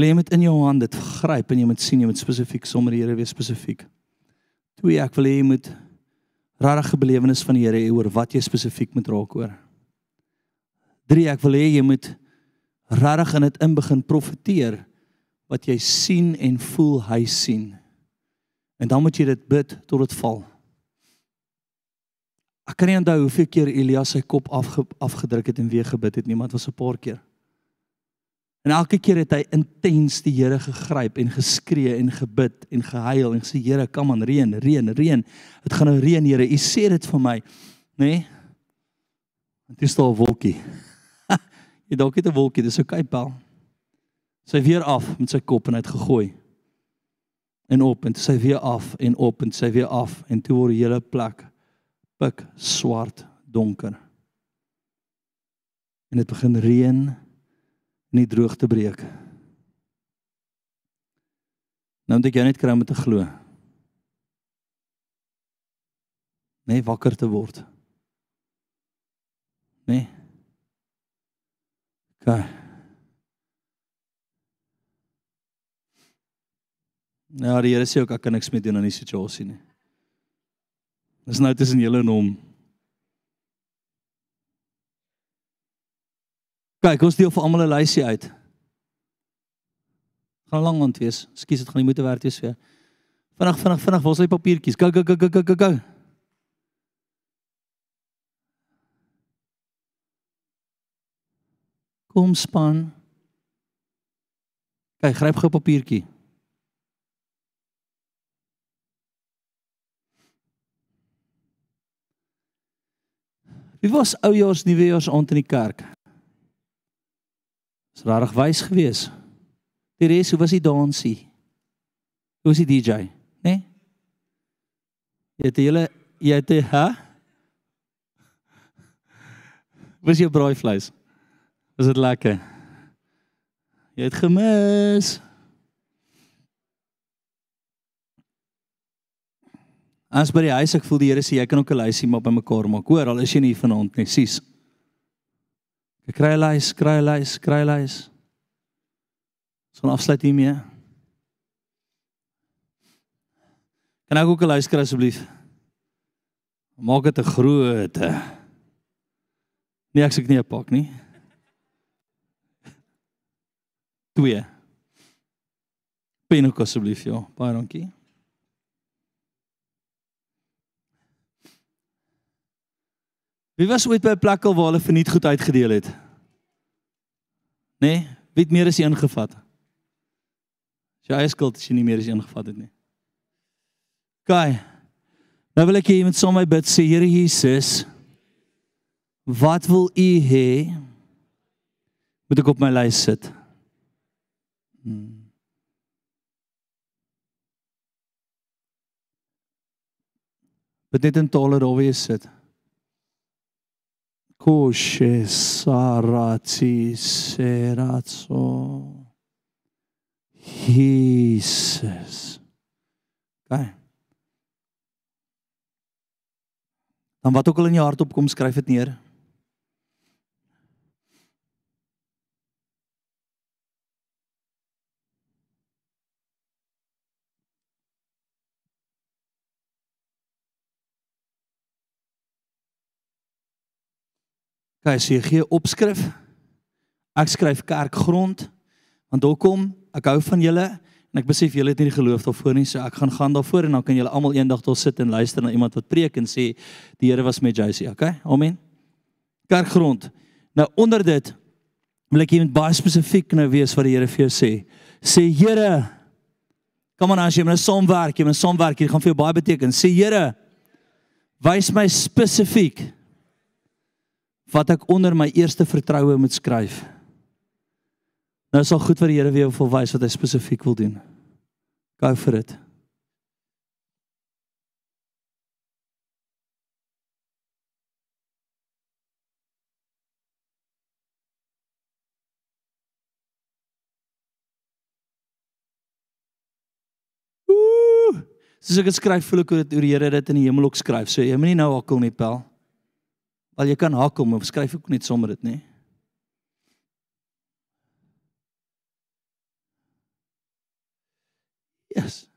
Jy met in jou hand dit gryp en jy moet sien jy moet spesifiek sommer die Here wees spesifiek. Twee, ek wil hê jy moet regtig 'n belewenis van die Here hê oor wat jy spesifiek moet raak oor. Drie, ek wil hê jy moet regtig in dit in begin profeteer wat jy sien en voel hy sien. En dan moet jy dit bid tot dit val. Ek kan nie onthou hoeveel keer Elias sy kop afge, afgedruk het en weer gebid het nie, maar dit was 'n paar keer. En elke keer het hy intens die Here gegryp en geskree en gebid en gehuil en gesê Here, kom aan reën, reën, reën. Dit gaan nou reën, Here. U sê dit vir my, nê? Nee? Dit is 'n wolkie. Jy dalk het 'n wolkie, dis okay, Paul. Sy weer af met sy kop en hy het gegooi. En op en toe sy weer af en op en sy weer af en toe word die hele plek pik swart donker. En dit begin reën en die droogte breek. Nou moet ek jou net kry om te glo. Nee, wakker te word. Nee. Kyk. Ja, die Here sê ook ek kan niks meer doen aan die situasie nie. Dis nou tussen julle en hom. Kyk, ons deel vir almal 'n lysie uit. Gaan 'n lang aand wees. Ekskuus, dit gaan nie moeite werd wees vir jou. Vinnig, vinnig, vinnig, waar is die papiertjies? Go, go, go, go, go, go, go. Kom span. Kyk, gryp gou papiertjie. Wie was oujaars nuwejaars aand in die kerk? Is rarig wys gewees. Die res, hoe was die dansie? Hoe was die DJ, né? Nee? Jy het hele jy het hè? Was jou braaivleis? Was dit lekker? Jy het gemis. As by die huis ek voel die Here sê jy kan ook 'n lysie maar bymekaar maak. Hoor, al is jy nie vanaand nie, sies. Ek kry 'n lys, kry 'n lys, kry 'n lys. Ons gaan afsluit hiermee. Kan ek ook 'n lys kry asseblief? Maak dit 'n groot. Nee, ek sê nie 'n pak nie. 2. Pen ook asseblief, ja. Baie dankie. Wie was ooit by 'n plek waar hulle verniet goed uitgedeel het? Nee, wie het meer as een gevat? Jy eie skuld as jy nie meer as een gevat het nie. Kai. Nou wil ek hê jy moet saam met my bid sê Here Jesus, wat wil U hê? Moet ek op my lys sit? Hmm. Bid net in tale daar waar jy sit. Koshe sarati seratso. Jesus. Gaan. Dan wat ook al in jou hart opkom, skryf dit neer. Okay, so jy gee opskrif. Ek skryf kerkgrond want hoekom? Ek hou van julle en ek besef julle het nie die geloof daarvoor nie, so ek gaan gaan daarvoor en dan kan julle almal eendag daar sit en luister na iemand wat preek en sê die Here was met Josie, okay? Amen. Kerkgrond. Nou onder dit wil ek iemand baie spesifiek nou wees wat die Here vir jou sê. Sê Here, kom aan as jy met 'n saamwerk, jy met 'n saamwerk, dit gaan vir jou baie beteken. Sê Here, wys my spesifiek wat ek onder my eerste vertroue moet skryf. Nou is al goed wat die Here weer wil wys wat hy spesifiek wil doen. Go vir dit. Ooh, Soos ek skryf, voel ek hoe dit oor die Here dit in die hemel ook skryf. So jy moenie nou hakkel nie, Pel. Al jy kan hakkel, maar skryf ook net sommer dit, nê? Yes.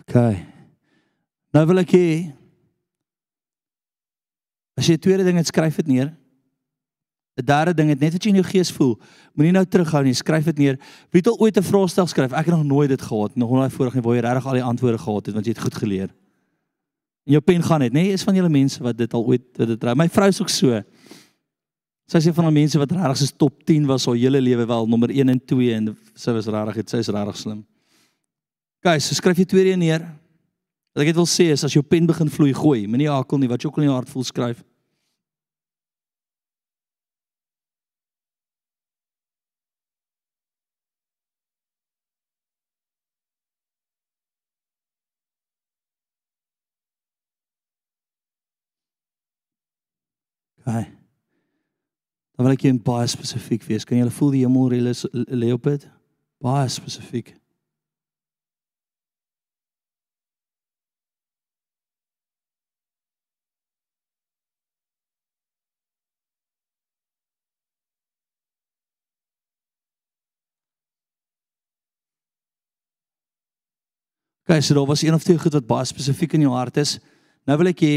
OK. Nou wil ek hê as jy 'n tweede ding het, skryf dit neer. 'n Derde ding het net wat jy in jou gees voel. Moenie nou terughou nie, skryf dit neer. Wie het al ooit 'n vraestel skryf? Ek het nog nooit dit gehad, nog nooit voorheen nie, waar jy regtig al die antwoorde gehad het want jy het goed geleer. En jou pen gaan net, nê? Nee, is van julle mense wat dit al ooit wat dit trou. My vrou is ook so. Sy is een van die mense wat regtig se top 10 was haar hele lewe wel nommer 1 en 2 en sy was regtig, sy is regtig slim. Guys, so skryf jy tweede neer. Wat ek net wil sê is as jou pen begin vloei, gooi, moenie hakel nie, wat jy ook in jou hart voel skryf. Okay. Dan wil ek jou baie spesifiek wees. Kan jy hulle voel die hemel lê op dit? Baie spesifiek. Okay, so daar was een of twee goed wat baie spesifiek in jou hart is. Nou wil ek hê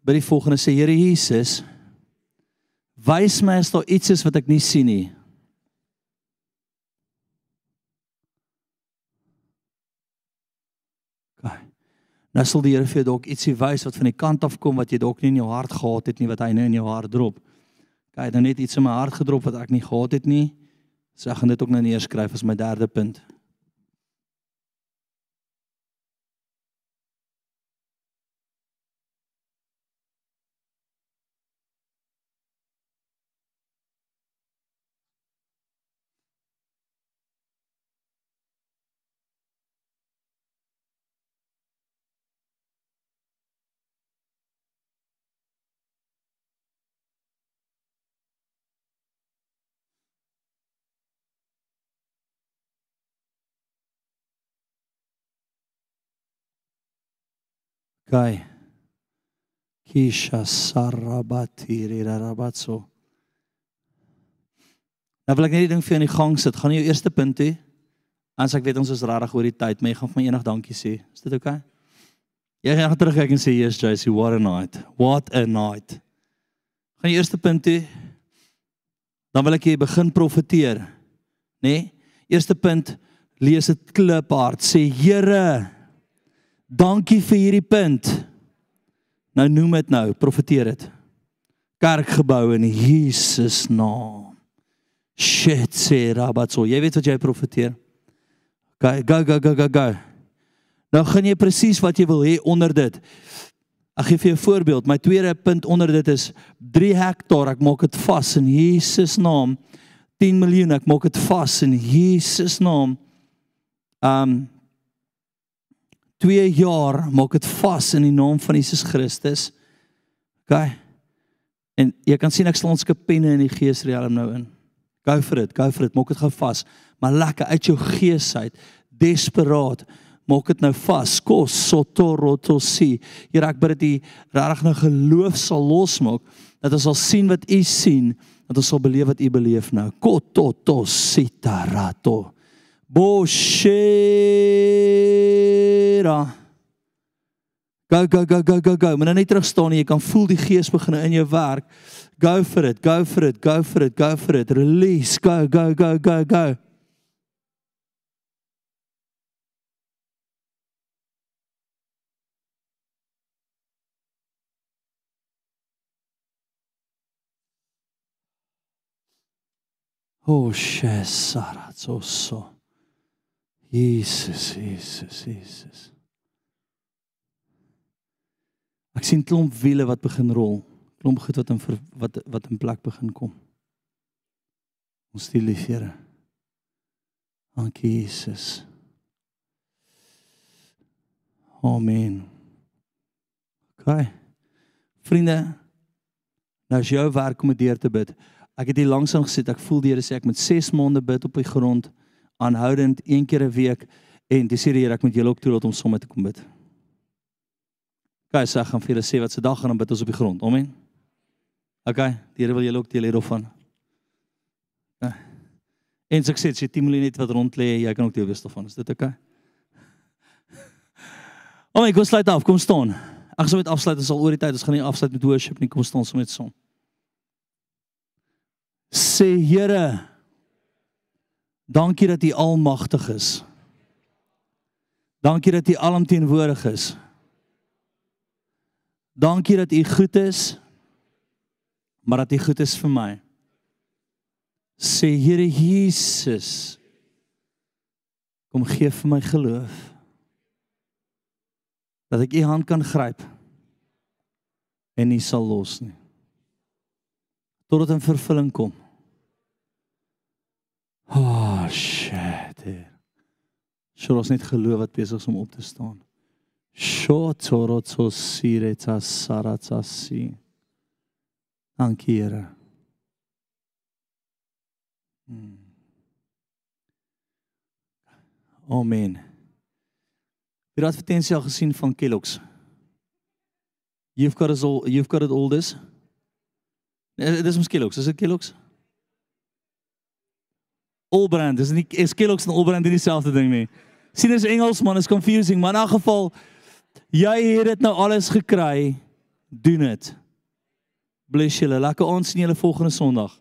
by die volgende sê Here Jesus, wys my as daar iets is wat ek nie sien nie. Nou sal die Here vir jou dalk ietsie wys wat van die kant af kom wat jy dalk nie in jou hart gehad het nie wat hy nou in jou hart drop. Kyk, dan net iets in my hart gedrop wat ek nie gehad het nie. So ek gaan dit ook nou neerskryf as my derde punt. Kai. Kisha sarabatiri rarabatso. Nou wil ek net die ding vir jou in die gang sit. Gaan jou eerste punt hê? Anders ek weet ons is rarig oor die tyd, maar jy gaan vir my eendag dankie sê. Is dit oukei? Okay? Jy gaan terugkyk en sê yes Joyce, what a night. What a night. Gaan jy eerste punt hê? Dan wil ek jy begin profeteer. Nê? Nee? Eerste punt, lees dit kliphard. Sê Here, Dankie vir hierdie punt. Nou noem dit nou, profeteer dit. Kerkgebou in Jesus naam. Shit, sê Rabatso. Jy weet wat jy profeteer. Go go go go go go. Nou gaan jy presies wat jy wil hê onder dit. Ek gee vir jou 'n voorbeeld. My tweede punt onder dit is 3 hektaar. Ek maak dit vas in Jesus naam. 10 miljoen. Ek maak dit vas in Jesus naam. Um 2 jaar maak dit vas in die naam van Jesus Christus. OK. En jy kan sien ek slaan ske penne in die gees riem nou in. Go vir dit, go vir dit, maak dit gou vas, maar lekker uit jou gees uit, desperaat. Maak dit nou vas. Kos sotorotosi. Here ek bid dat U regtig nou geloof sal losmaak dat ons sal sien wat U sien, dat ons sal beleef wat U beleef nou. Kototositarato. Boshera. Go go go go go go. Moenie net terug staan nie. Jy kan voel die gees begin in jou werk. Go for it. Go for it. Go for it. Go for it. Release. Go go go go go. Oh, shesara so. Jesus, Jesus, Jesus. Ek sien klomp wiele wat begin rol, klomp goed wat in wat wat in plek begin kom. Ons stil lief, Here. Dankie Jesus. Amen. OK. Vriende, nou is jou werk om deur te bid. Ek het hier langs aan gesit. Ek voel die Here sê ek moet 6 maande bid op die grond aanhoudend een keer 'n week en dis hier Here ek moet julle ook toelaat om sommer te kom bid. So ek gaan vir julle sê wat se dag gaan om bid ons op die grond. Amen. Okay, die Here wil julle ook deel hiervan. Ja. En so ek sê, jy 10 miljoen net wat rond lê, jy kan ook deel wees daarvan. Is dit okay? Om ek kom sluit af, kom staan. Ek gaan met afsluit, ons sal oor die tyd, ons gaan nie afsluit met worship nie, kom staan saam met son. Sê Here, dankie dat U almagtig is. Dankie dat U alomteenwoordig is. Dankie dat U goed is, maar dat U goed is vir my. Sê Here Jesus, kom gee vir my geloof dat ek u hand kan gryp en nie sal los nie totdat in vervulling kom. Oh shit. Sjoe, ons net geloof wat besig is om op te staan. Shotorotso sireta saratsasi. Dankie. Hmm. Amen. Jy het advertensie al gesien van Kellogg's. You've got it all you've got it all this. Eh, Dis mos Kellogg's, is dit Kellogg's? All brand, dis nie is Kellogg's en All brand nie dieselfde ding nie. Sien dis Engels man, is confusing, maar in 'n geval jy het dit nou alles gekry. Doen dit. Bless julle. Lekker ons sien julle volgende Sondag.